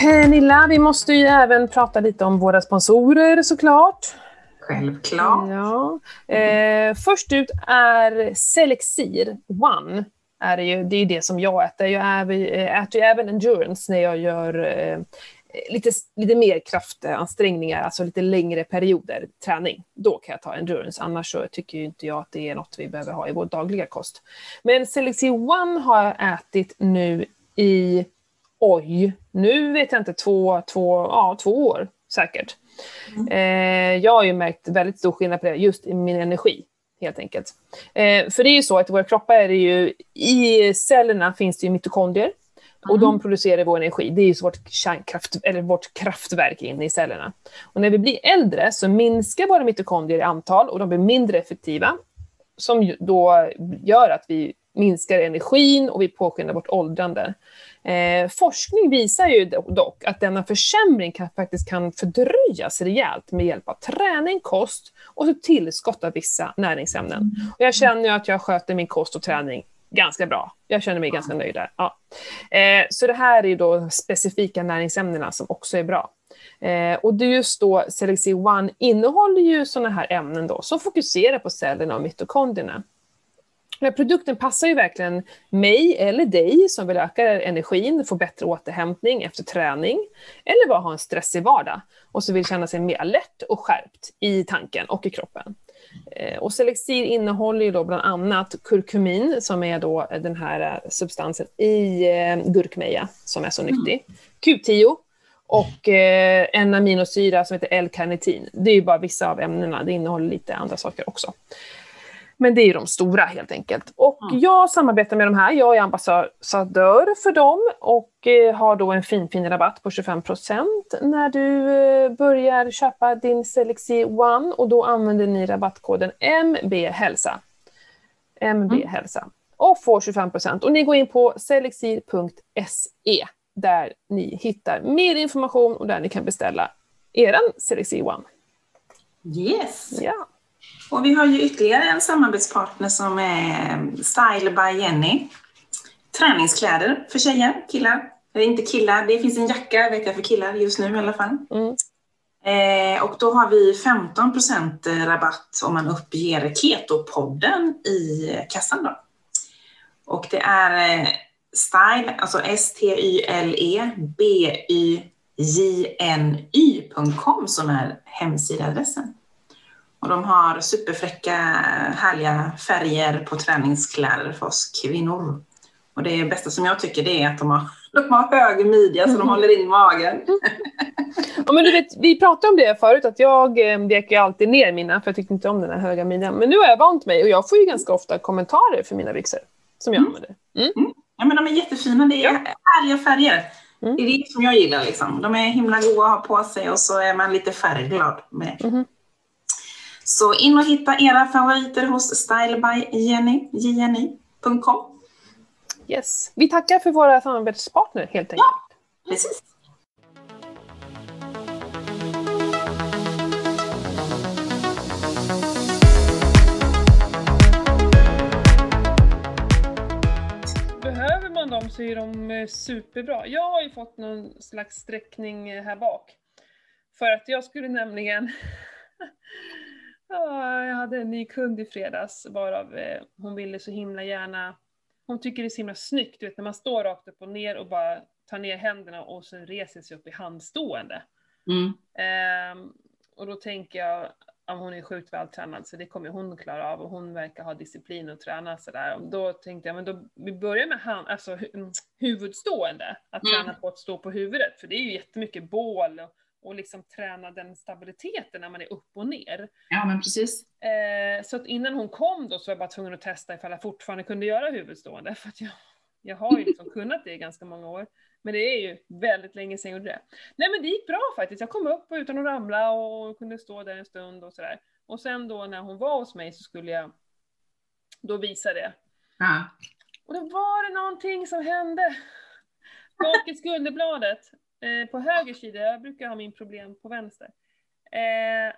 Pernilla, vi måste ju även prata lite om våra sponsorer såklart. Självklart. Ja. Eh, först ut är Selexir One. Är det, ju, det är det som jag äter. Jag eh, äter ju även endurance när jag gör eh, lite, lite mer kraftansträngningar, alltså lite längre perioder träning. Då kan jag ta endurance, annars så tycker ju inte jag att det är något vi behöver ha i vår dagliga kost. Men Selexir One har jag ätit nu i, oj, nu vet jag inte, två, två, ja, två år säkert. Mm. Eh, jag har ju märkt väldigt stor skillnad på det, just i min energi. Helt enkelt. Eh, för det är ju så att i våra kroppar är det ju, i cellerna finns det ju mitokondrier. Och mm. de producerar vår energi. Det är ju vårt, kärnkraft, eller vårt kraftverk inne i cellerna. Och när vi blir äldre så minskar våra mitokondrier i antal och de blir mindre effektiva. Som då gör att vi minskar energin och vi påskyndar vårt åldrande. Eh, forskning visar ju dock att denna försämring kan, faktiskt kan fördröjas rejält med hjälp av träning, kost och tillskott av vissa näringsämnen. Och jag känner ju att jag sköter min kost och träning ganska bra. Jag känner mig ganska nöjd där. Ja. Eh, så det här är då specifika näringsämnena som också är bra. Eh, och det just då, Selexi One innehåller ju sådana här ämnen då som fokuserar på cellerna och mitokondrierna. Den produkten passar ju verkligen mig eller dig som vill öka energin, få bättre återhämtning efter träning eller bara ha en stressig vardag och så vill känna sig mer lätt och skärpt i tanken och i kroppen. Eh, och Selexir innehåller ju då bland annat kurkumin som är då den här eh, substansen i eh, gurkmeja som är så mm. nyttig. Q10 och en aminosyra som heter L-karnitin. Det är ju bara vissa av ämnena, det innehåller lite andra saker också. Men det är ju de stora helt enkelt. Och mm. jag samarbetar med de här, jag är ambassadör för dem och eh, har då en fin, fin rabatt på 25% när du eh, börjar köpa din Selexi One och då använder ni rabattkoden MBHälsa. MB mm. Och får 25% Och ni går in på selexir.se där ni hittar mer information och där ni kan beställa eran Selexi One. Yes! Ja. Och vi har ju ytterligare en samarbetspartner som är Style by Jenny. Träningskläder för tjejer, killar. Eller inte killar, det finns en jacka vet jag för killar just nu i alla fall. Mm. Eh, och då har vi 15% rabatt om man uppger Keto-podden i kassan då. Och det är eh, Style, alltså S-T-Y-L-E B-Y-J-N-Y.com som är hemsidadressen. Och de har superfräcka, härliga färger på träningskläder för oss kvinnor. Och det bästa som jag tycker det är att de har, de har hög midja så de mm. håller in magen. ja, men du vet, vi pratade om det förut, att jag eh, vek ju alltid ner mina för jag tyckte inte om den här höga midjan. Men nu har jag vant mig och jag får ju ganska ofta kommentarer för mina byxor som jag mm. använder. Mm. Mm. Ja, men de är jättefina, det är ja. härliga färger. Mm. Det är det som jag gillar. Liksom. De är himla goda att ha på sig och så är man lite färgglad med. Mm. Så in och hitta era favoriter hos stylebyjenny.com. Yes. Vi tackar för våra samarbetspartner helt enkelt. Ja, precis. Behöver man dem så är de eh, superbra. Jag har ju fått någon slags sträckning här bak. För att jag skulle nämligen jag hade en ny kund i fredags varav eh, hon ville så himla gärna, hon tycker det är så himla snyggt, du vet när man står rakt upp och ner och bara tar ner händerna och sen reser sig upp i handstående. Mm. Eh, och då tänker jag, om hon är sjukt vältränad så det kommer hon klara av och hon verkar ha disciplin och träna sådär. Då tänkte jag, men då, vi börjar med hand, alltså, huvudstående, att mm. träna på att stå på huvudet, för det är ju jättemycket bål och och liksom träna den stabiliteten när man är upp och ner. Ja, men precis. Eh, så att innan hon kom då så var jag bara tvungen att testa ifall jag fortfarande kunde göra huvudstående, för att jag, jag har ju liksom kunnat det i ganska många år. Men det är ju väldigt länge sedan jag gjorde det. Nej men det gick bra faktiskt, jag kom upp utan att ramla och kunde stå där en stund och sådär. Och sen då när hon var hos mig så skulle jag då visa det. Ja. Och då var det någonting som hände. Bak i skulderbladet Eh, på höger sida, jag brukar ha min problem på vänster. Eh,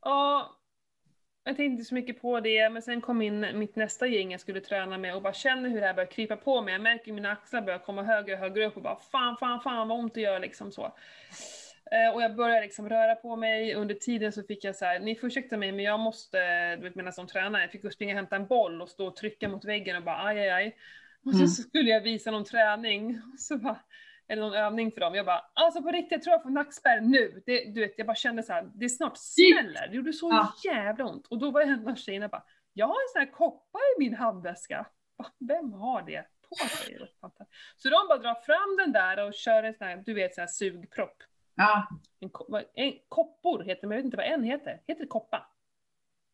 och jag tänkte inte så mycket på det, men sen kom in mitt nästa gäng jag skulle träna med och bara känner hur det här börjar krypa på mig. Jag märker hur mina axlar börjar komma högre och högre upp och bara fan, fan, fan vad ont det gör liksom så. Eh, och jag började liksom röra på mig, under tiden så fick jag så här, ni får ursäkta mig men jag måste, du vet medan som tränare, jag fick gå och springa och hämta en boll och stå och trycka mot väggen och bara aj, aj, aj. Och Mm. så skulle jag visa någon träning, så bara, eller någon övning för dem. Jag bara, alltså på riktigt, jag tror jag får nackspärr nu. Det, du vet, jag bara kände så här, det snart smäller. Det gjorde så Ja. jävla ont. Och då var en av tjejerna bara, jag har en sån här koppar i min handväska. Vem har det på sig? Så de bara drar fram den där och kör en sån här, du vet, sån här sugpropp. Ja, En, en koppor heter det, men jag vet inte vad en heter. Heter det koppa?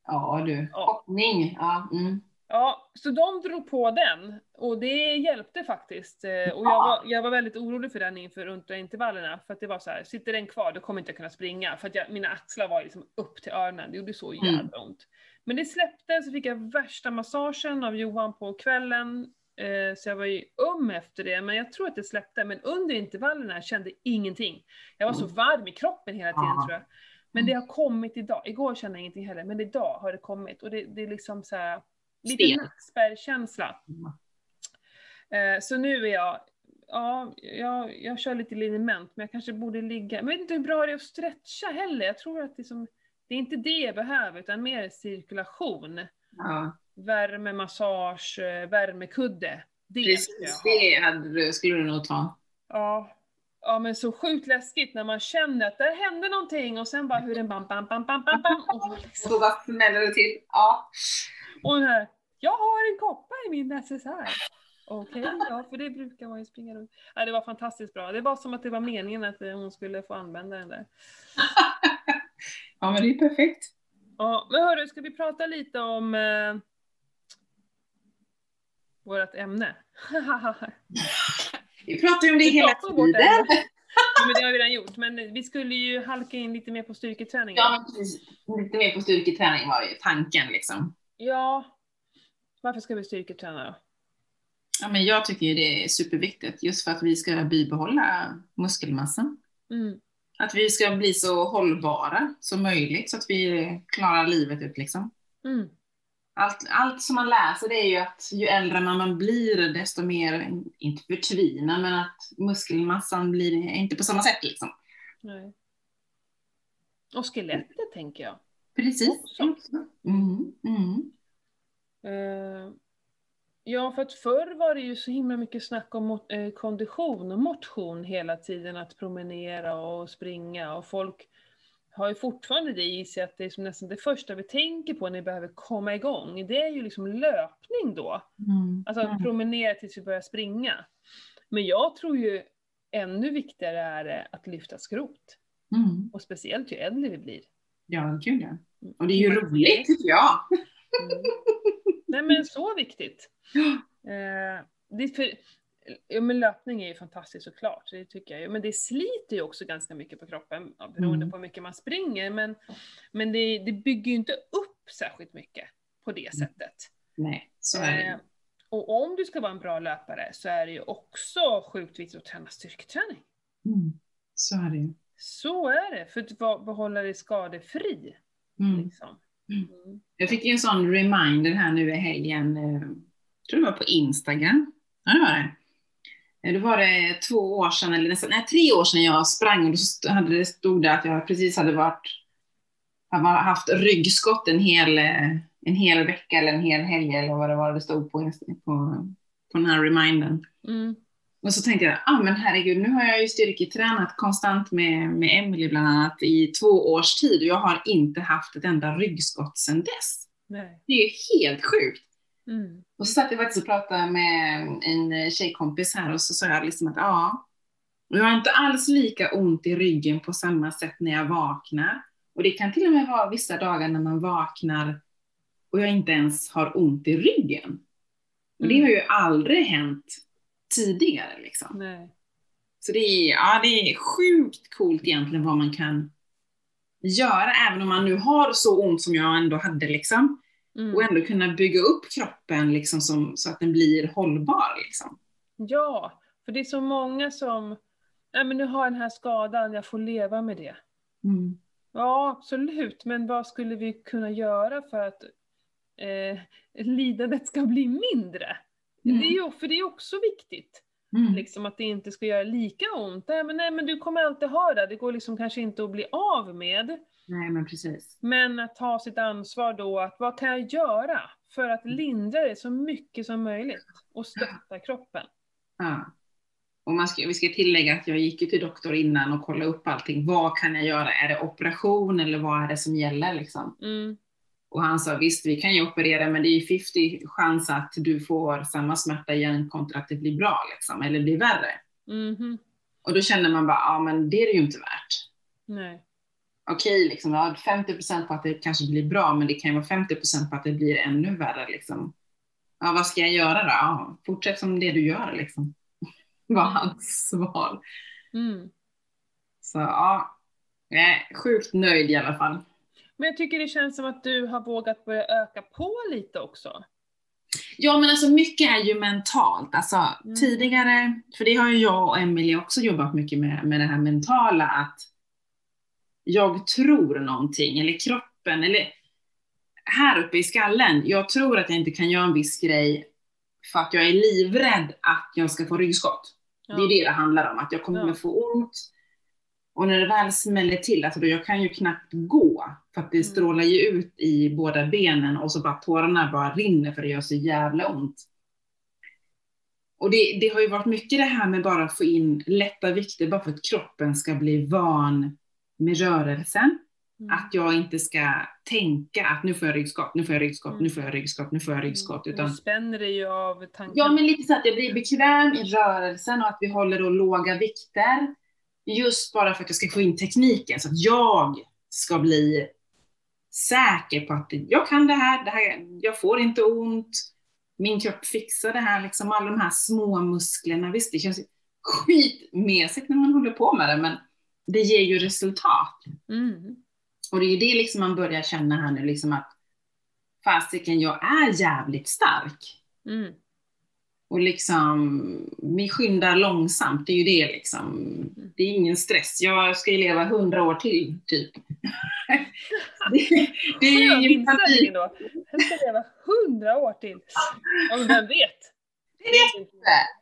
ja du. Ja. Hoppning. Ja, mm. Ja, så de drog på den och det hjälpte faktiskt. Eh, Och jag var, jag var väldigt orolig för den inför ultraintervallerna för att det var så här, sitter den kvar då kommer inte jag kunna springa för att jag, mina axlar var liksom upp till öronen, det gjorde så Mm. jävla ont. Men det släppte, så fick jag värsta massagen av Johan på kvällen, eh, så jag var ju um efter det, men jag tror att det släppte. Men under intervallerna kände jag ingenting. Jag var så Mm. varm i kroppen hela tiden Ja. tror jag. Men det har kommit idag. Igår kände jag ingenting heller, men idag har det kommit. Och det, det är liksom så här, lite Sten. nackspärrkänsla. Eh, så nu är jag, ja, jag, jag kör lite liniment, men jag kanske borde ligga, men jag vet inte hur bra det är att stretcha heller. Jag tror att det, är som, det är inte det jag behöver, utan mer cirkulation. Ja, Värme, massage, eh, värmekudde. Det precis. Det hade du, skulle du nog ta. Ja. ja, men så sjukt läskigt när man känner att där hände någonting och sen bara hur den bam, bam, bam, bam, bam, bam. Och, liksom, Så bara smäller det till. Ja. Och den här, jag har en koppa i min necessär. Okej, ja för det brukar man ju springa runt. Ja, det var fantastiskt bra. Det var som att det var meningen att eh, hon skulle få använda den där. ja, men det är perfekt. Ja, men hörru, ska vi prata lite om eh, vårt ämne? Vi pratar ju om det Vi hela tiden. Ja, men det har vi redan gjort, men vi skulle ju halka in lite mer på styrketräning. Ja, men precis. Lite mer på styrketräning var ju tanken liksom. Ja. Varför ska vi styrketräna då? Ja, men jag tycker ju det är superviktigt just för att vi ska bibehålla muskelmassan. Mm. Att vi ska bli så hållbara som möjligt så att vi klarar livet ut liksom. Mm. Allt, allt som man läser det är ju att ju äldre man blir desto mer, inte förtvina, men att muskelmassan blir inte på samma sätt liksom. Nej. Och skelettet tänker jag. Precis. Mm, mm. Eh, ja, för att förr var det ju så himla mycket snack om eh, kondition och motion hela tiden, att promenera och springa och folk har ju fortfarande det i sig att det är som nästan det första vi tänker på när vi behöver komma igång. Det är ju liksom löpning då. Mm. Alltså att promenera tills vi börjar springa. Men jag tror ju ännu viktigare är det att lyfta skrot. Mm. Och speciellt ju äldre vi blir. Ja, kul ja. Och det är ju roligt tycker jag. Mm. Nej men så viktigt. Eh, det för, ja, men löpning är ju fantastiskt såklart, det tycker jag ju. Men det sliter ju också ganska mycket på kroppen beroende Mm. på hur mycket man springer. Men, men det, det bygger ju inte upp särskilt mycket på det Mm. sättet. Nej, så är Eh, det. och om du ska vara en bra löpare så är det ju också sjukt viktigt att träna styrketräning. Mm. Så är det. Så är det, för att behålla dig skadefri. Mm. Liksom. Mm. Jag fick ju en sån reminder här nu i helgen, eh, jag tror det var på Instagram. Ja, det var det. Eh, Då var det två år sedan, eller nästan, nej, tre år sedan jag sprang och då hade det stod det att jag precis hade varit, haft ryggskott en hel, eh, en hel vecka eller en hel helg eller vad det var det stod på, på, på den här remindern. Mm. Och så tänkte jag, ah, men herregud, nu har jag ju styrketränat konstant med, med Emily bland annat i två års tid och jag har inte haft ett enda ryggskott sedan dess. Nej. Det är ju helt sjukt. Mm. Och så satt jag faktiskt och pratade med en tjejkompis här och så sa jag liksom att ja, och jag har inte alls lika ont i ryggen på samma sätt när jag vaknar. Och det kan till och med vara vissa dagar när man vaknar och jag inte ens har ont i ryggen. Och det Mm. har ju aldrig hänt tidigare liksom. Nej. Så det är, ja, det är sjukt coolt egentligen vad man kan göra, även om man nu har så ont som jag ändå hade liksom. Mm. Och ändå kunna bygga upp kroppen liksom som, så att den blir hållbar liksom. Ja, för det är så många som, nej men nu har jag den här skadan, jag får leva med det. Mm. Ja, absolut. Men vad skulle vi kunna göra för att eh, lidandet ska bli mindre? Mm. Det är ju, för det är också viktigt. Mm. Liksom att det inte ska göra lika ont. Nej men, nej, men du kommer alltid ha det. Det går liksom kanske inte att bli av med. Nej, men precis. Men att ta sitt ansvar då, att vad kan jag göra för att lindra det så mycket som möjligt och stötta kroppen? Ja. Och man ska, vi ska tillägga att jag gick ju till doktor innan och kollade upp allting. Vad kan jag göra? Är det operation eller vad är det som gäller liksom? Mm, Och han sa visst, vi kan ju operera, men det är ju 50 chans att du får samma smärta igen kontra att det blir bra liksom, eller blir värre. mhm, Och då känner man bara, ja men det är det ju inte värt. nej. Okej, liksom, har 50% på att det kanske blir bra, men det kan ju vara 50% på att det blir ännu värre. Liksom. Ja, vad ska jag göra då? Ja, fortsätt som det du gör, liksom. var hans svar. Mm. Så ja, jag är sjukt nöjd i alla fall. Men jag tycker det känns som att du har vågat börja öka på lite också. Ja, men alltså mycket är ju mentalt. Alltså Mm. tidigare, för det har ju jag och Emelie också jobbat mycket med, med det här mentala, att jag tror någonting, eller kroppen, eller här uppe i skallen, jag tror att jag inte kan göra en viss grej för att jag är livrädd att jag ska få ryggskott. Det är det det handlar om, att jag kommer Ja. att få ont. Och när det väl smäller till, alltså då jag kan ju knappt gå, för att det Mm. strålar ju ut i båda benen och så bara tårarna bara rinner för det gör så jävla ont. Och det, det har ju varit mycket det här med bara att få in lätta vikter bara för att kroppen ska bli van med rörelsen. Mm. Att jag inte ska tänka att nu får jag ryggskott, nu får jag ryggskott, Mm. nu får jag ryggskott, nu får jag ryggskott. Mm. Utan Du spänner dig ju av tanken. Ja, men lite så att jag blir bekväm i rörelsen och att vi håller då låga vikter. Just bara för att jag ska få in tekniken, så att jag ska bli säker på att jag kan det här, det här jag får inte ont, min kropp fixar det här, liksom alla de här små musklerna. Visst, det känns skitmesigt när man håller på med det, men det ger ju resultat. Mm. Och det är ju det liksom man börjar känna här nu, liksom att fasiken, jag är jävligt stark. Mm. Och liksom, vi skyndar långsamt, det är ju det liksom. Det är ingen stress. Jag ska ju leva hundra år till, typ. det, det är ju då. Jag ska leva hundra år till. Ja, men vem vet? Det är det.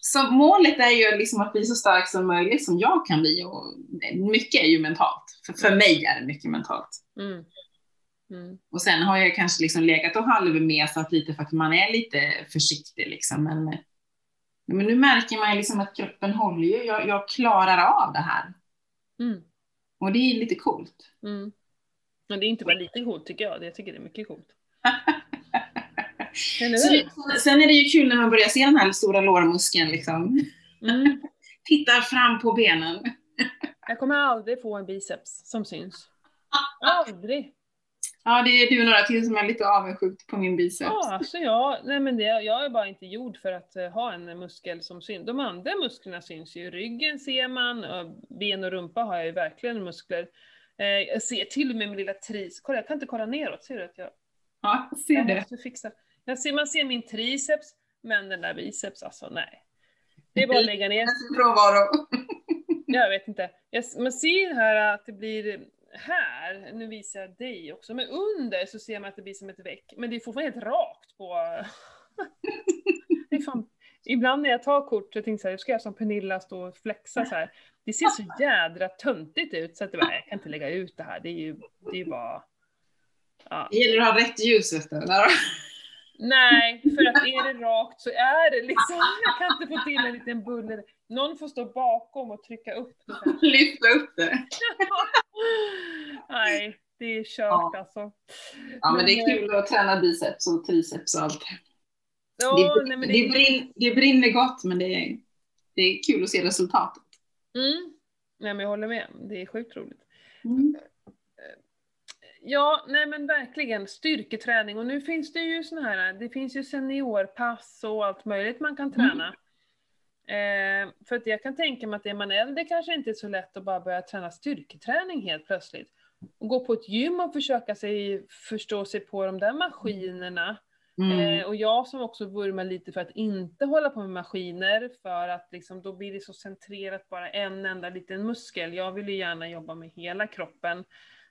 Så målet är ju liksom att bli så stark som möjligt som jag kan bli. Och mycket är ju mentalt. För, för mig är det mycket mentalt. Mm. Mm. Och sen har jag kanske liksom legat och halvmesat lite för att man är lite försiktig liksom. Men, men nu märker man ju liksom att kroppen håller ju. Jag, jag klarar av det här. Mm. Och det är lite coolt. Mm. Men det är inte bara lite coolt tycker jag, jag tycker det är mycket coolt. Så, sen är det ju kul när man börjar se den här stora lårmuskeln liksom. Mm. Tittar fram på benen. Jag kommer aldrig få en biceps som syns. Aldrig. Ja, det är du och några till som är lite avundsjukt på min biceps. Ja, alltså jag, nej men det, jag är bara inte gjord för att eh, ha en muskel som syns. De andra musklerna syns ju. Ryggen ser man, och ben och rumpa har jag ju verkligen muskler. Eh, jag ser till och med min lilla tris. Kolla, jag kan inte kolla neråt. Ser du att jag, Ja, ser jag det. måste fixa. Jag ser, man ser min triceps, men den där biceps, alltså nej. Det är bara att lägga ner. Frånvaro. Jag vet inte. Jag, man ser här att det blir här, nu visar jag dig också, men under så ser man att det blir som ett veck. Men det är fortfarande helt rakt på... fan... Ibland när jag tar kort så tänker jag så ska jag som Pernilla stå och flexa så här. Det ser så jädra töntigt ut så att det bara, jag kan inte lägga ut det här. Det är ju, det är ju bara... Ja. Det gäller att ha rätt ljus vet du. Nej, för att är det rakt så är det liksom, jag kan inte få till en liten bulle. Någon får stå bakom och trycka upp det. Lyfta upp det. Nej, det är kört Ja. alltså. Ja, men det är Men, kul att träna biceps och triceps och allt. Ja, det, nej, men det, det, brin, det brinner gott, men det är, det är kul att se resultatet. mm. Nej, men jag håller med. Det är sjukt roligt. Mm. Ja, nej men verkligen styrketräning. Och nu finns det ju såna här, det finns ju seniorpass och allt möjligt man kan träna. Eh, för att jag kan tänka mig att är man äldre kanske inte är så lätt att bara börja träna styrketräning helt plötsligt. Och gå på ett gym och försöka sig, förstå sig på de där maskinerna. Mm. Eh, och jag som också vurmar lite för att inte hålla på med maskiner, för att liksom, då blir det så centrerat bara en enda liten muskel. Jag vill ju gärna jobba med hela kroppen.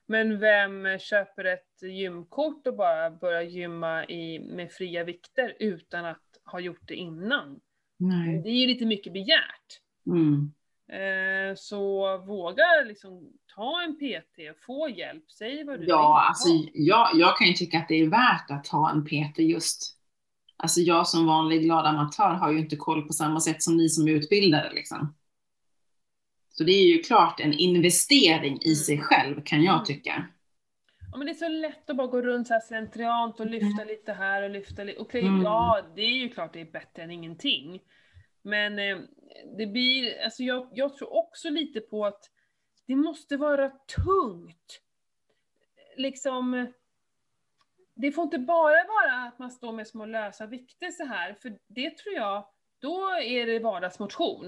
Men vem köper ett gymkort och bara börjar gymma i, med fria vikter utan att ha gjort det innan? Nej. Det är ju lite mycket begärt. Mm. Eh, så våga liksom ta en PT, få hjälp, säg vad du vill. Ja, alltså jag, jag kan ju tycka att det är värt att ha en PT just. Alltså jag som vanlig glad amatör har ju inte koll på samma sätt som ni som är utbildade liksom. Så det är ju klart en investering i Mm. sig själv kan jag Mm. tycka. Ja, men det är så lätt att bara gå runt så här slentriant och lyfta lite här och lyfta lite. Okej, Mm. ja, det är ju klart det är bättre än ingenting. Men eh, det blir, alltså jag, jag tror också lite på att det måste vara tungt. Liksom, det får inte bara vara att man står med små lösa vikter så här, för det tror jag, då är det vardagsmotion.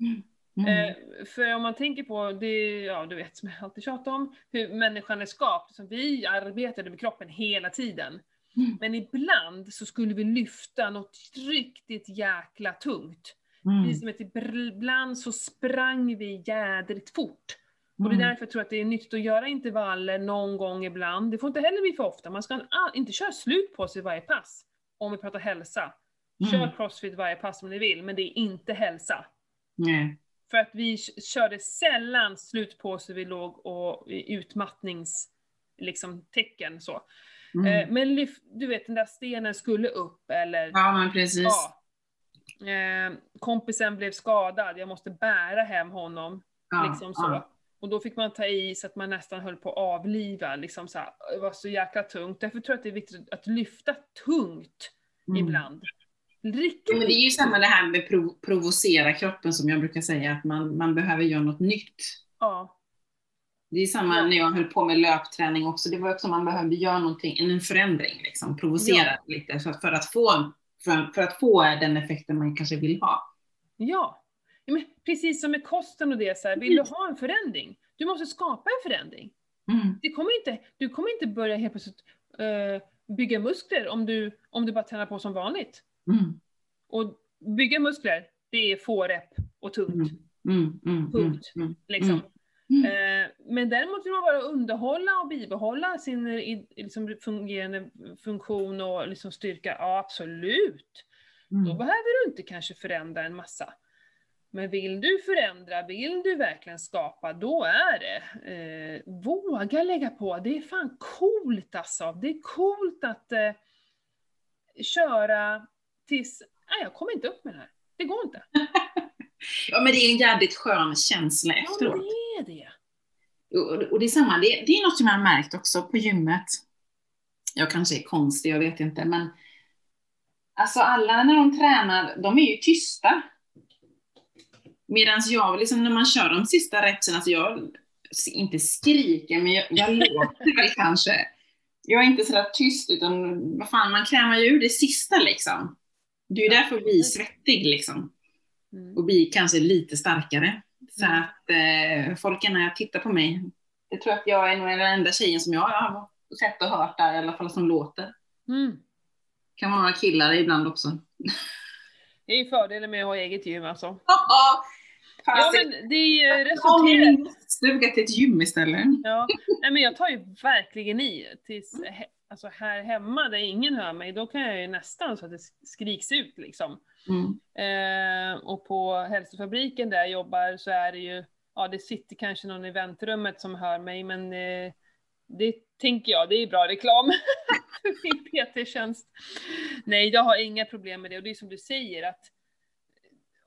Mm. Eh, för om man tänker på, det, ja du vet som jag alltid tjatar om, hur människan är skapt. Så vi arbetade med kroppen hela tiden. Mm. Men ibland så skulle vi lyfta något riktigt jäkla tungt. Mm. Som att ibland så sprang vi jädrigt fort. Och det är Mm. därför jag tror att det är nyttigt att göra intervaller någon gång ibland. Det får inte heller bli för ofta. Man ska inte köra slut på sig varje pass. Om vi pratar hälsa. Kör Mm. crossfit varje pass om ni vill, men det är inte hälsa. Nej. För att vi körde sällan slut på så vi låg och i utmattnings liksom, tecken så. Mm. Eh, men du vet den där stenen skulle upp eller Ja, men precis. ja. Eh, kompisen blev skadad, jag måste bära hem honom. Ja, liksom så. ja. Och då fick man ta i så att man nästan höll på att avliva, liksom så här, det var så jäkla tungt. Därför tror jag att det är viktigt att lyfta tungt Mm. ibland. Riktigt Ja, men det är ju samma det här med prov provocera kroppen som jag brukar säga, att man, man behöver göra något nytt. Ja. Det är samma när jag höll på med löpträning också. Det var också man behövde göra någonting, en förändring, liksom, provocera Ja. lite för, för, att få, för, för att få den effekten man kanske vill ha. Ja. men precis som med kosten och det, så här, vill du ha en förändring? Du måste skapa en förändring. Mm. Det kommer inte, du kommer inte börja helt plötsligt eh, bygga muskler om du, om du bara tränar på som vanligt. Mm. Och bygga muskler, det är få rep och tungt. Mm. Mm. Mm. Punkt. Mm. Liksom. Mm. Eh, men däremot vill man bara underhålla och bibehålla sin i- liksom, fungerande funktion och liksom, styrka, ja absolut. Då Mm. behöver du inte kanske förändra en massa. Men vill du förändra, vill du verkligen skapa, då är det. Eh, våga lägga på, det är fan coolt alltså. Det är coolt att eh, köra tills, nej jag kommer inte upp med det här. Det går inte. Ja, men det är en jävligt skön känsla Ja, men efteråt. det är det. Och, och det är samma, det, det är något som jag har märkt också på gymmet. Jag kanske är konstig, jag vet inte, men alltså alla när de tränar, de är ju tysta. Medan jag, liksom när man kör de sista repsen, alltså jag inte skriker, men jag, jag låter väl kanske. Jag är inte sådär tyst, utan vad fan, man krämar ju ur det sista liksom. Det är ju därför vi är svettig liksom Mm. och blir kanske lite starkare. Så Mm. att eh, folk när jag tittar på mig, jag tror att jag är nog den enda tjejen som jag har sett och hört där i alla fall som låter. Mm. Kan vara några killar ibland också. Det är ju fördelen med att ha eget gym alltså. Ja, Ja men det är ju resulterat. stuga till ett gym istället. Ja, nej men jag tar ju verkligen i tills, alltså här hemma där ingen hör mig, då kan jag ju nästan så att det skriks ut liksom. Mm. Eh, och på hälsofabriken där jag jobbar så är det ju, ja det sitter kanske någon i väntrummet som hör mig, men eh, det tänker jag, det är bra reklam för min PT-tjänst. Nej, jag har inga problem med det och det är som du säger att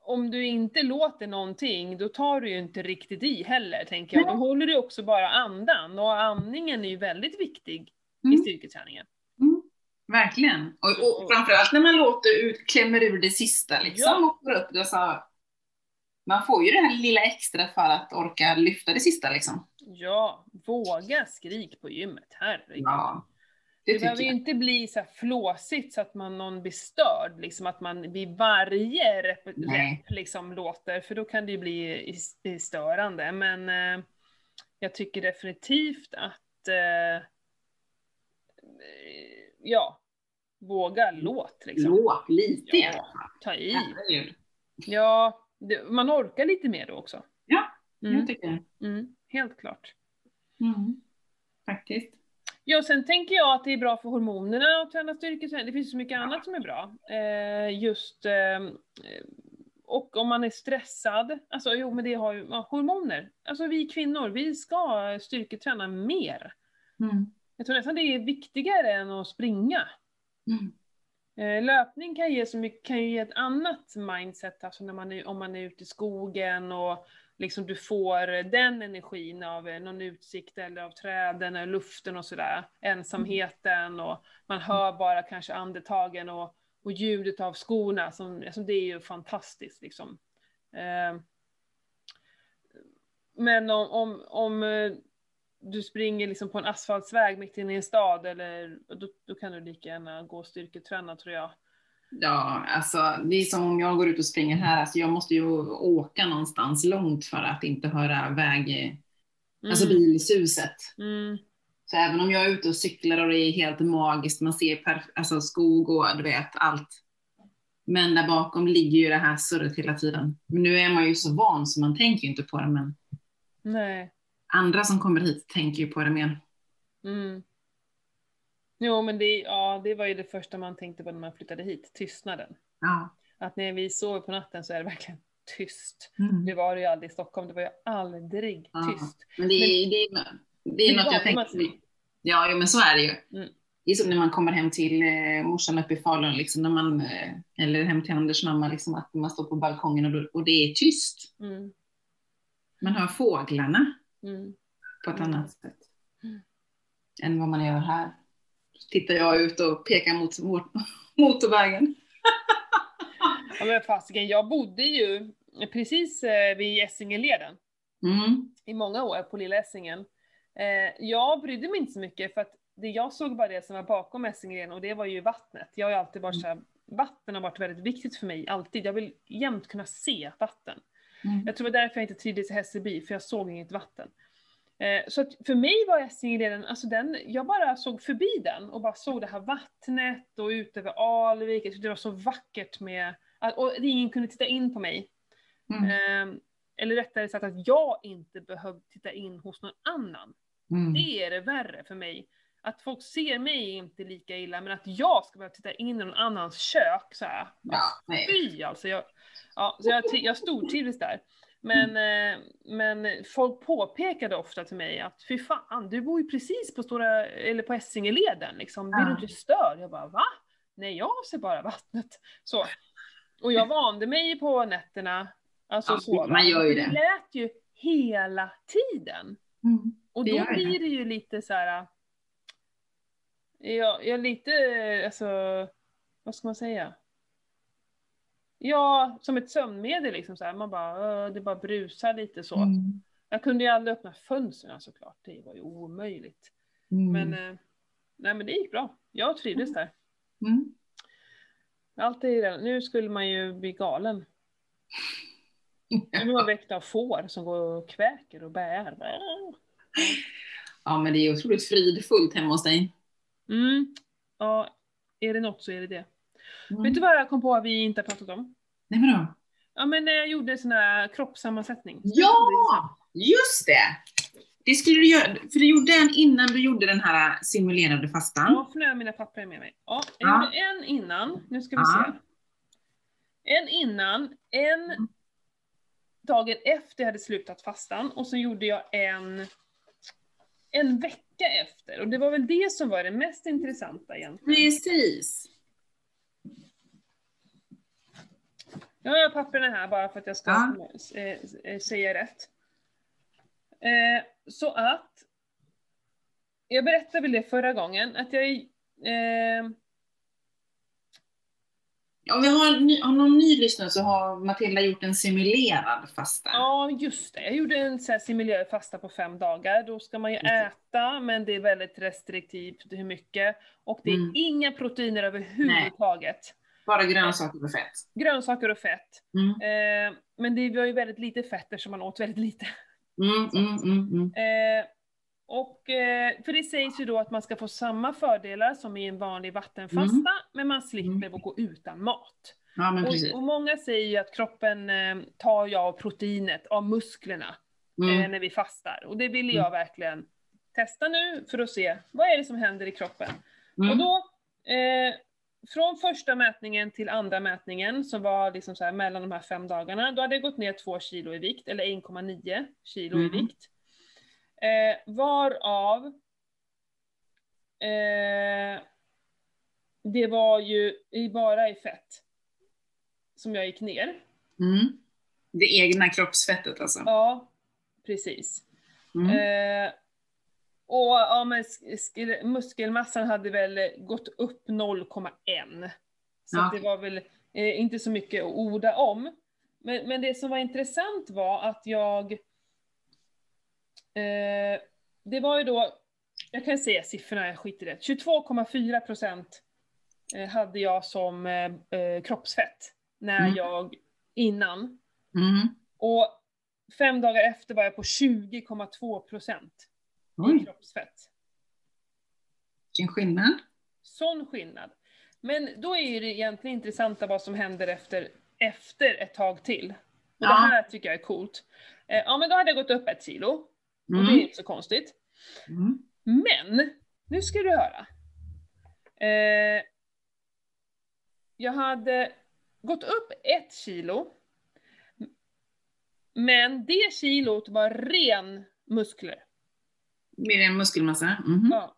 om du inte låter någonting, då tar du ju inte riktigt i heller, tänker jag. Då håller du också bara andan, och andningen är ju väldigt viktig i Mm. styrketräningen. Mm. Verkligen. Och, och framförallt när man låter ut, klämmer ur det sista liksom Ja. och får upp det så. Man får ju det här lilla extra för att orka lyfta det sista liksom. Ja, våga skrik på gymmet, herregud. Ja, Det, det behöver ju inte bli så här flåsigt så att man någon blir störd, liksom att man vid varje rep, rep liksom låter, för då kan det ju bli i, i störande. Men eh, jag tycker definitivt att, eh, ja, Våga låt liksom. Låt lite Ja, ta i. Ja, det, man orkar lite mer då också. Ja, Mm. jag tycker det. Mm, helt klart. Mm. Faktiskt. Ja, sen tänker jag att det är bra för hormonerna att träna styrketräning. Det finns så mycket annat som är bra. Eh, just, eh, och om man är stressad, alltså jo men det har ju, ja, hormoner. Alltså vi kvinnor, vi ska styrketräna mer. Mm. Jag tror nästan det är viktigare än att springa. Mm. Eh, Löpning kan ge, så mycket, kan ju ge ett annat mindset, alltså när man är, om man är ute i skogen och liksom du får den energin av eh, någon utsikt eller av träden eller luften och sådär. Ensamheten och man hör bara kanske andetagen och, och ljudet av skorna, som, alltså det är ju fantastiskt liksom. Eh, Men om, om, om du springer liksom på en asfaltsväg mitt inne i en stad, eller, då, då kan du lika gärna gå och styrketräna tror jag. Ja, alltså det är som om jag går ut och springer här, alltså jag måste ju åka någonstans långt för att inte höra väg, alltså Mm. bilsuset. Mm. Så även om jag är ute och cyklar och det är helt magiskt, man ser perf- alltså skog och du vet allt. Men där bakom ligger ju det här surret hela tiden. Men nu är man ju så van så man tänker ju inte på det, men Nej. Andra som kommer hit tänker ju på det mer. Mm. Jo, men det, ja, det var ju det första man tänkte på när man flyttade hit, tystnaden. Ja. Att när vi sover på natten så är det verkligen tyst. Mm. Det var det ju aldrig i Stockholm, det var ju aldrig Ja. tyst. Men det är, det är, det är Det något jag tänker vid. Ja, men så är det ju. Mm. Det är som när man kommer hem till eh, morsan uppe i Falun, liksom, när man, eh, eller hem till Anders mamma, liksom, att man står på balkongen och, och det är tyst. Mm. Man hör fåglarna Mm. på ett annat sätt Mm. än vad man gör här. Tittar jag ut och pekar mot, mot motorvägen. Ja, men fasiken, jag bodde ju precis eh, vid Essingeleden Mm. i många år på Lilla Essingen. Eh, jag brydde mig inte så mycket för att det, jag såg bara det som var bakom Essingeleden och det var ju vattnet. Jag har ju alltid varit så här, vatten har varit väldigt viktigt för mig, alltid. Jag vill jämt kunna se vatten. Mm. Jag tror det var därför jag inte trivdes i Hässelby, för jag såg inget vatten. Eh, så att för mig var Essingeleden, alltså den, jag bara såg förbi den och bara såg det här vattnet och ut över Alvik. Jag tyckte det var så vackert med, och ingen kunde titta in på mig. Mm. Eh, eller rättare sagt att jag inte behövde titta in hos någon annan. Mm. Det är det värre för mig. Att folk ser mig inte lika illa, men att jag ska behöva titta in i någon annans kök så här. Ja, nej. Fy alltså. Jag, ja, så jag, jag stortrivdes där. Men, eh, men folk påpekade ofta till mig att fy fan, du bor ju precis på Stora, eller på Essingeleden liksom. Blir du Ja. inte störd? Jag bara va? Nej, jag ser bara vattnet. Så. Och jag vande mig på nätterna, alltså Ja, sova. man gör ju det. Det lät ju hela tiden. Mm. Och då blir det ju lite så här. Jag, jag lite, alltså, vad ska man säga? Ja, som ett sömnmedel liksom så här. Man bara, det bara brusar lite så. Mm. Jag kunde ju aldrig öppna fönstren såklart, det var ju omöjligt. Mm. Men, eh, nej men det gick bra. Jag trivdes där. Mm. Allt är redan, nu skulle man ju bli galen. Nu är man väckt av får som går och kväker och bär. Ja, men det är otroligt fridfullt hemma hos dig. Mm. Ja, är det något så är det det. Mm. Vet du vad jag kom på att vi inte har pratat om? Nej, vadå? Ja men när jag gjorde en sån här kroppssammansättning. Ja, just det! Det skulle du göra, för du gjorde en innan du gjorde den här simulerade fastan. Ja, för nu har jag mina papper med mig. Ja, jag Ja. gjorde en innan, nu ska vi Ja. se. En innan, en dagen efter jag hade slutat fastan och så gjorde jag en en vecka efter. Och det var väl det som var det mest intressanta egentligen. Precis. Nu har jag papperna här bara för att jag ska Ja. eh, eh, säga rätt. Eh, så att, jag berättade väl det förra gången, att jag Om vi har, ny- har någon ny lyssnare så har Matilda gjort en simulerad fasta. Ja, just det. Jag gjorde en så simulerad fasta på fem dagar. Då ska man ju äta, men det är väldigt restriktivt hur mycket. Och det är Mm. inga proteiner överhuvudtaget. Bara grönsaker och fett. Grönsaker och fett. Mm. Eh, men det var ju väldigt lite fetter som man åt väldigt lite. Mm, mm, mm, mm. Eh, Och, eh, för det sägs ju då att man ska få samma fördelar som i en vanlig vattenfasta, Mm. men man slipper Mm. gå utan mat. Ja. Och, och många säger ju att kroppen eh, tar ju av proteinet, av musklerna, eh, Mm. när vi fastar. Och det ville jag verkligen testa nu för att se, vad är det som händer i kroppen? Och Mm. då, eh, från första mätningen till andra mätningen, som var liksom så här mellan de här fem dagarna, då hade jag gått ner två kilo i vikt, eller 1,9 kilo i Mm. vikt. Eh, varav eh, det var ju bara i fett som jag gick ner. Mm. Det egna kroppsfettet alltså. Ja, precis. Mm. Eh, och ja, men sk- sk- muskelmassan hade väl gått upp 0,1. Så Ja. det var väl eh, inte så mycket att orda om. Men, men det som var intressant var att jag... Eh, det var ju då, jag kan säga siffrorna, jag skiter i det. 22,4 procent eh, hade jag som eh, eh, kroppsfett när Mm. jag innan. Mm. Och fem dagar efter var jag på 20,2 procent i kroppsfett. vilken skillnad. Sån skillnad. Men då är ju det egentligen intressanta vad som händer efter, efter ett tag till. Och Ja. det här tycker jag är coolt. Eh, ja men då hade jag gått upp ett kilo. Och det är Mm. inte så konstigt. Mm. Men, nu ska du höra. Eh, jag hade gått upp ett kilo. Men det kilot var ren muskler. Mer än muskelmassa. Mhm. Ja.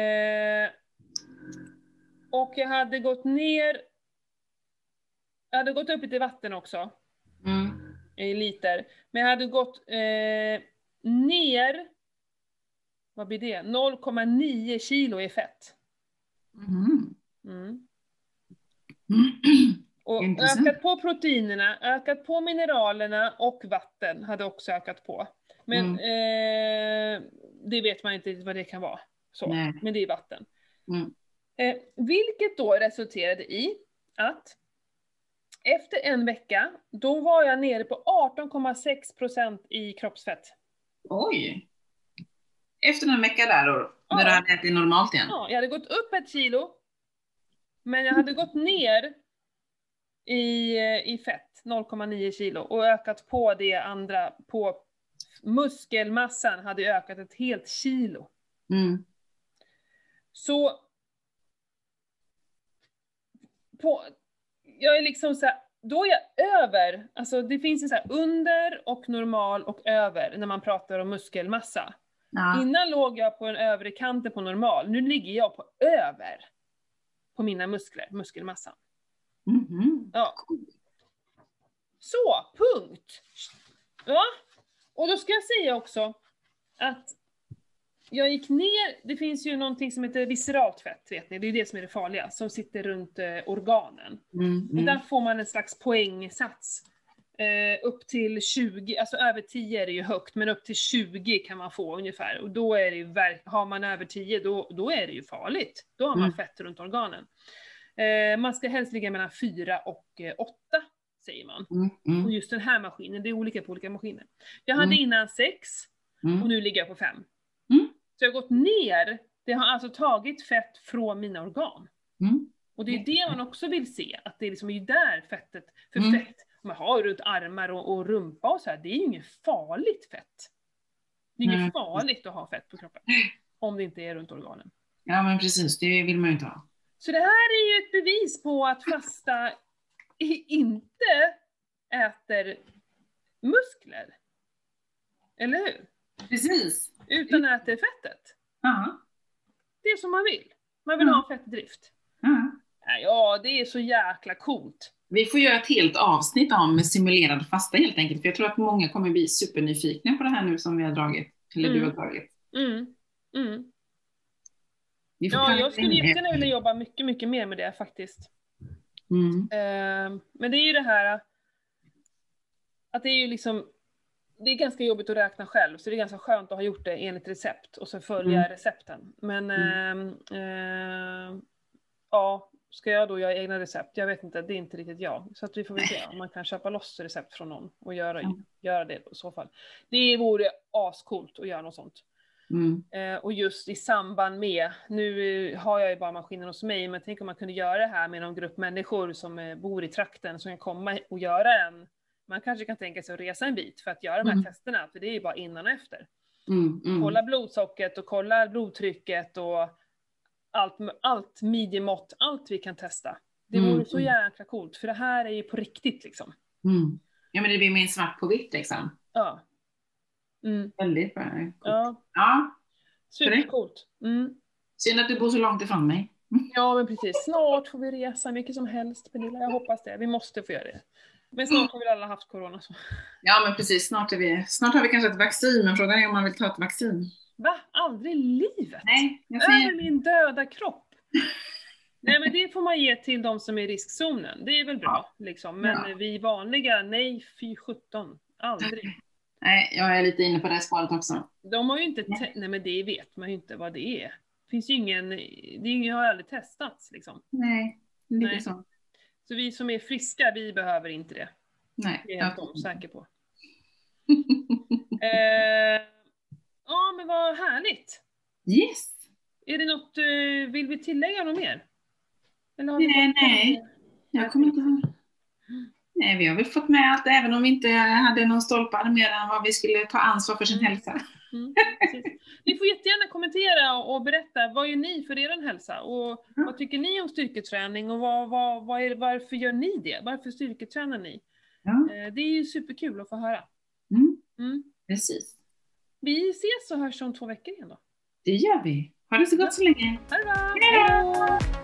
Eh, och jag hade gått ner, jag hade gått upp lite vatten också, Mm. I liter. Men jag hade gått eh, ner, vad blir det, 0,9 kilo i fett. Mm. Mm. Och Intressant. ökat på proteinerna, ökat på mineralerna och vatten hade också ökat på. Men eh, det vet man inte vad det kan vara. Så. Nej. Men det är vatten. Mm. Eh, vilket då resulterade i att efter en vecka, då var jag nere på 18,6% i kroppsfett. Oj. Efter en vecka där då, Ja. när du hade ätit normalt igen? Ja, jag hade gått upp ett kilo, men jag hade gått ner i, i fett, 0,9 kilo, och ökat på det andra, på muskelmassan hade ökat ett helt kilo. Mm. Så på, jag är liksom så här, då är jag över, alltså det finns en så under och normal och över när man pratar om muskelmassa. Ja. Innan låg jag på den övre kanten på normal, nu ligger jag på över på mina muskler, muskelmassan. Mhm. Ja. Så, punkt! Ja, och då ska jag säga också att jag gick ner, det finns ju någonting som heter visceralt fett, vet ni, det är det som är det farliga, som sitter runt eh, organen. Mm. Och där Mm. får man en slags poängsats. Eh, upp till 20, alltså över 10 är det ju högt, men upp till 20 kan man få ungefär. Och då är det ju, har man över 10, då, då är det ju farligt. Då har man Mm. fett runt organen. Eh, man ska helst ligga mellan 4 och eh, 8, säger man. Mm. Och Mm. just den här maskinen, det är olika på olika maskiner. Jag hade Mm. innan 6, och Mm. nu ligger jag på 5. Så jag har gått ner, det har alltså tagit fett från mina organ. Mm. Och det är det man också vill se, att det är liksom är där fettet, för Mm. fett, man har runt armar och, och rumpa och så här, det är ju inget farligt fett. Det är inget farligt att ha fett på kroppen. Om det inte är runt organen. Ja, men precis. Det vill man ju inte ha. Så det här är ju ett bevis på att fasta inte äter muskler. Eller hur? Precis. Utan äter fettet. Ja. Det är som man vill. Man vill Mm. ha fettdrift. ja. Ja, det är så jäkla coolt. Vi får göra ett helt avsnitt om simulerad fasta helt enkelt, för jag tror att många kommer bli supernyfikna på det här nu som vi har dragit, eller du Mm. har dragit. Mm. Mm. Ja, jag skulle det. jättegärna vilja jobba mycket, mycket mer med det faktiskt. Mm. Eh, men det är ju det här att det är ju liksom, det är ganska jobbigt att räkna själv, så det är ganska skönt att ha gjort det enligt recept och så följa Mm. recepten. Men Mm. ehm, eh, ja, Ska jag då göra egna recept? Jag vet inte, det är inte riktigt jag. Så att vi får väl se om man kan köpa loss recept från någon och göra, Mm. göra det i så fall. Det vore ascoolt att göra något sånt. Mm. Eh, och just i samband med, nu eh, har jag ju bara maskinen hos mig, men tänk om man kunde göra det här med någon grupp människor som eh, bor i trakten som kan komma och göra en, man kanske kan tänka sig att resa en bit för att göra de här Mm. testerna, för det är ju bara innan och efter. Mm. Mm. Kolla blodsockret och kolla blodtrycket och allt, allt midjemått, allt vi kan testa. Det Mm, vore så mm. jäkla coolt, för det här är ju på riktigt liksom. Mm. Ja men det blir mer svart på vitt liksom. Ja. Mm, Väldigt bra. ja, Ja, supercoolt. Mm. synd att du bor så långt ifrån mig. Ja men precis, snart får vi resa mycket som helst Pernilla, jag hoppas det. Vi måste få göra det. Men snart har vi alla haft corona så. Ja men precis, snart, är vi, snart har vi kanske ett vaccin, men frågan är om man vill ta ett vaccin. Va? Aldrig i livet? Nej, jag Över säger... min döda kropp? Nej men det får man ge till de som är i riskzonen, det är väl bra liksom. Men Ja. vi vanliga, nej fy sjutton. Aldrig. Nej, jag är lite inne på det spåret också. De har ju inte, te- nej men det vet man ju inte vad det är. finns ju ingen, det är ingen, har aldrig testats liksom. Nej, lite Nej. så. Så vi som är friska, vi behöver inte det. Nej. Det är jag helt osäker på. Eh, ja men vad härligt. Yes! Är det något, eh, vill vi tillägga något mer? Nej, nej. Jag kommer inte ihåg. Nej, vi har väl fått med att även om vi inte hade någon stolpar mer än vad vi skulle ta ansvar för sin Mm. hälsa. Mm. Ni får jättegärna kommentera och berätta, vad gör ni för er hälsa? Och Mm. vad tycker ni om styrketräning och vad, vad, vad är, varför gör ni det? Varför styrketränar ni? Ja, Eh, Det är ju superkul att få höra. mm, Mm. precis. Vi ses och hörs om två veckor igen då. Det gör vi. Ha det så gott så länge. Ha det bra! Hej då!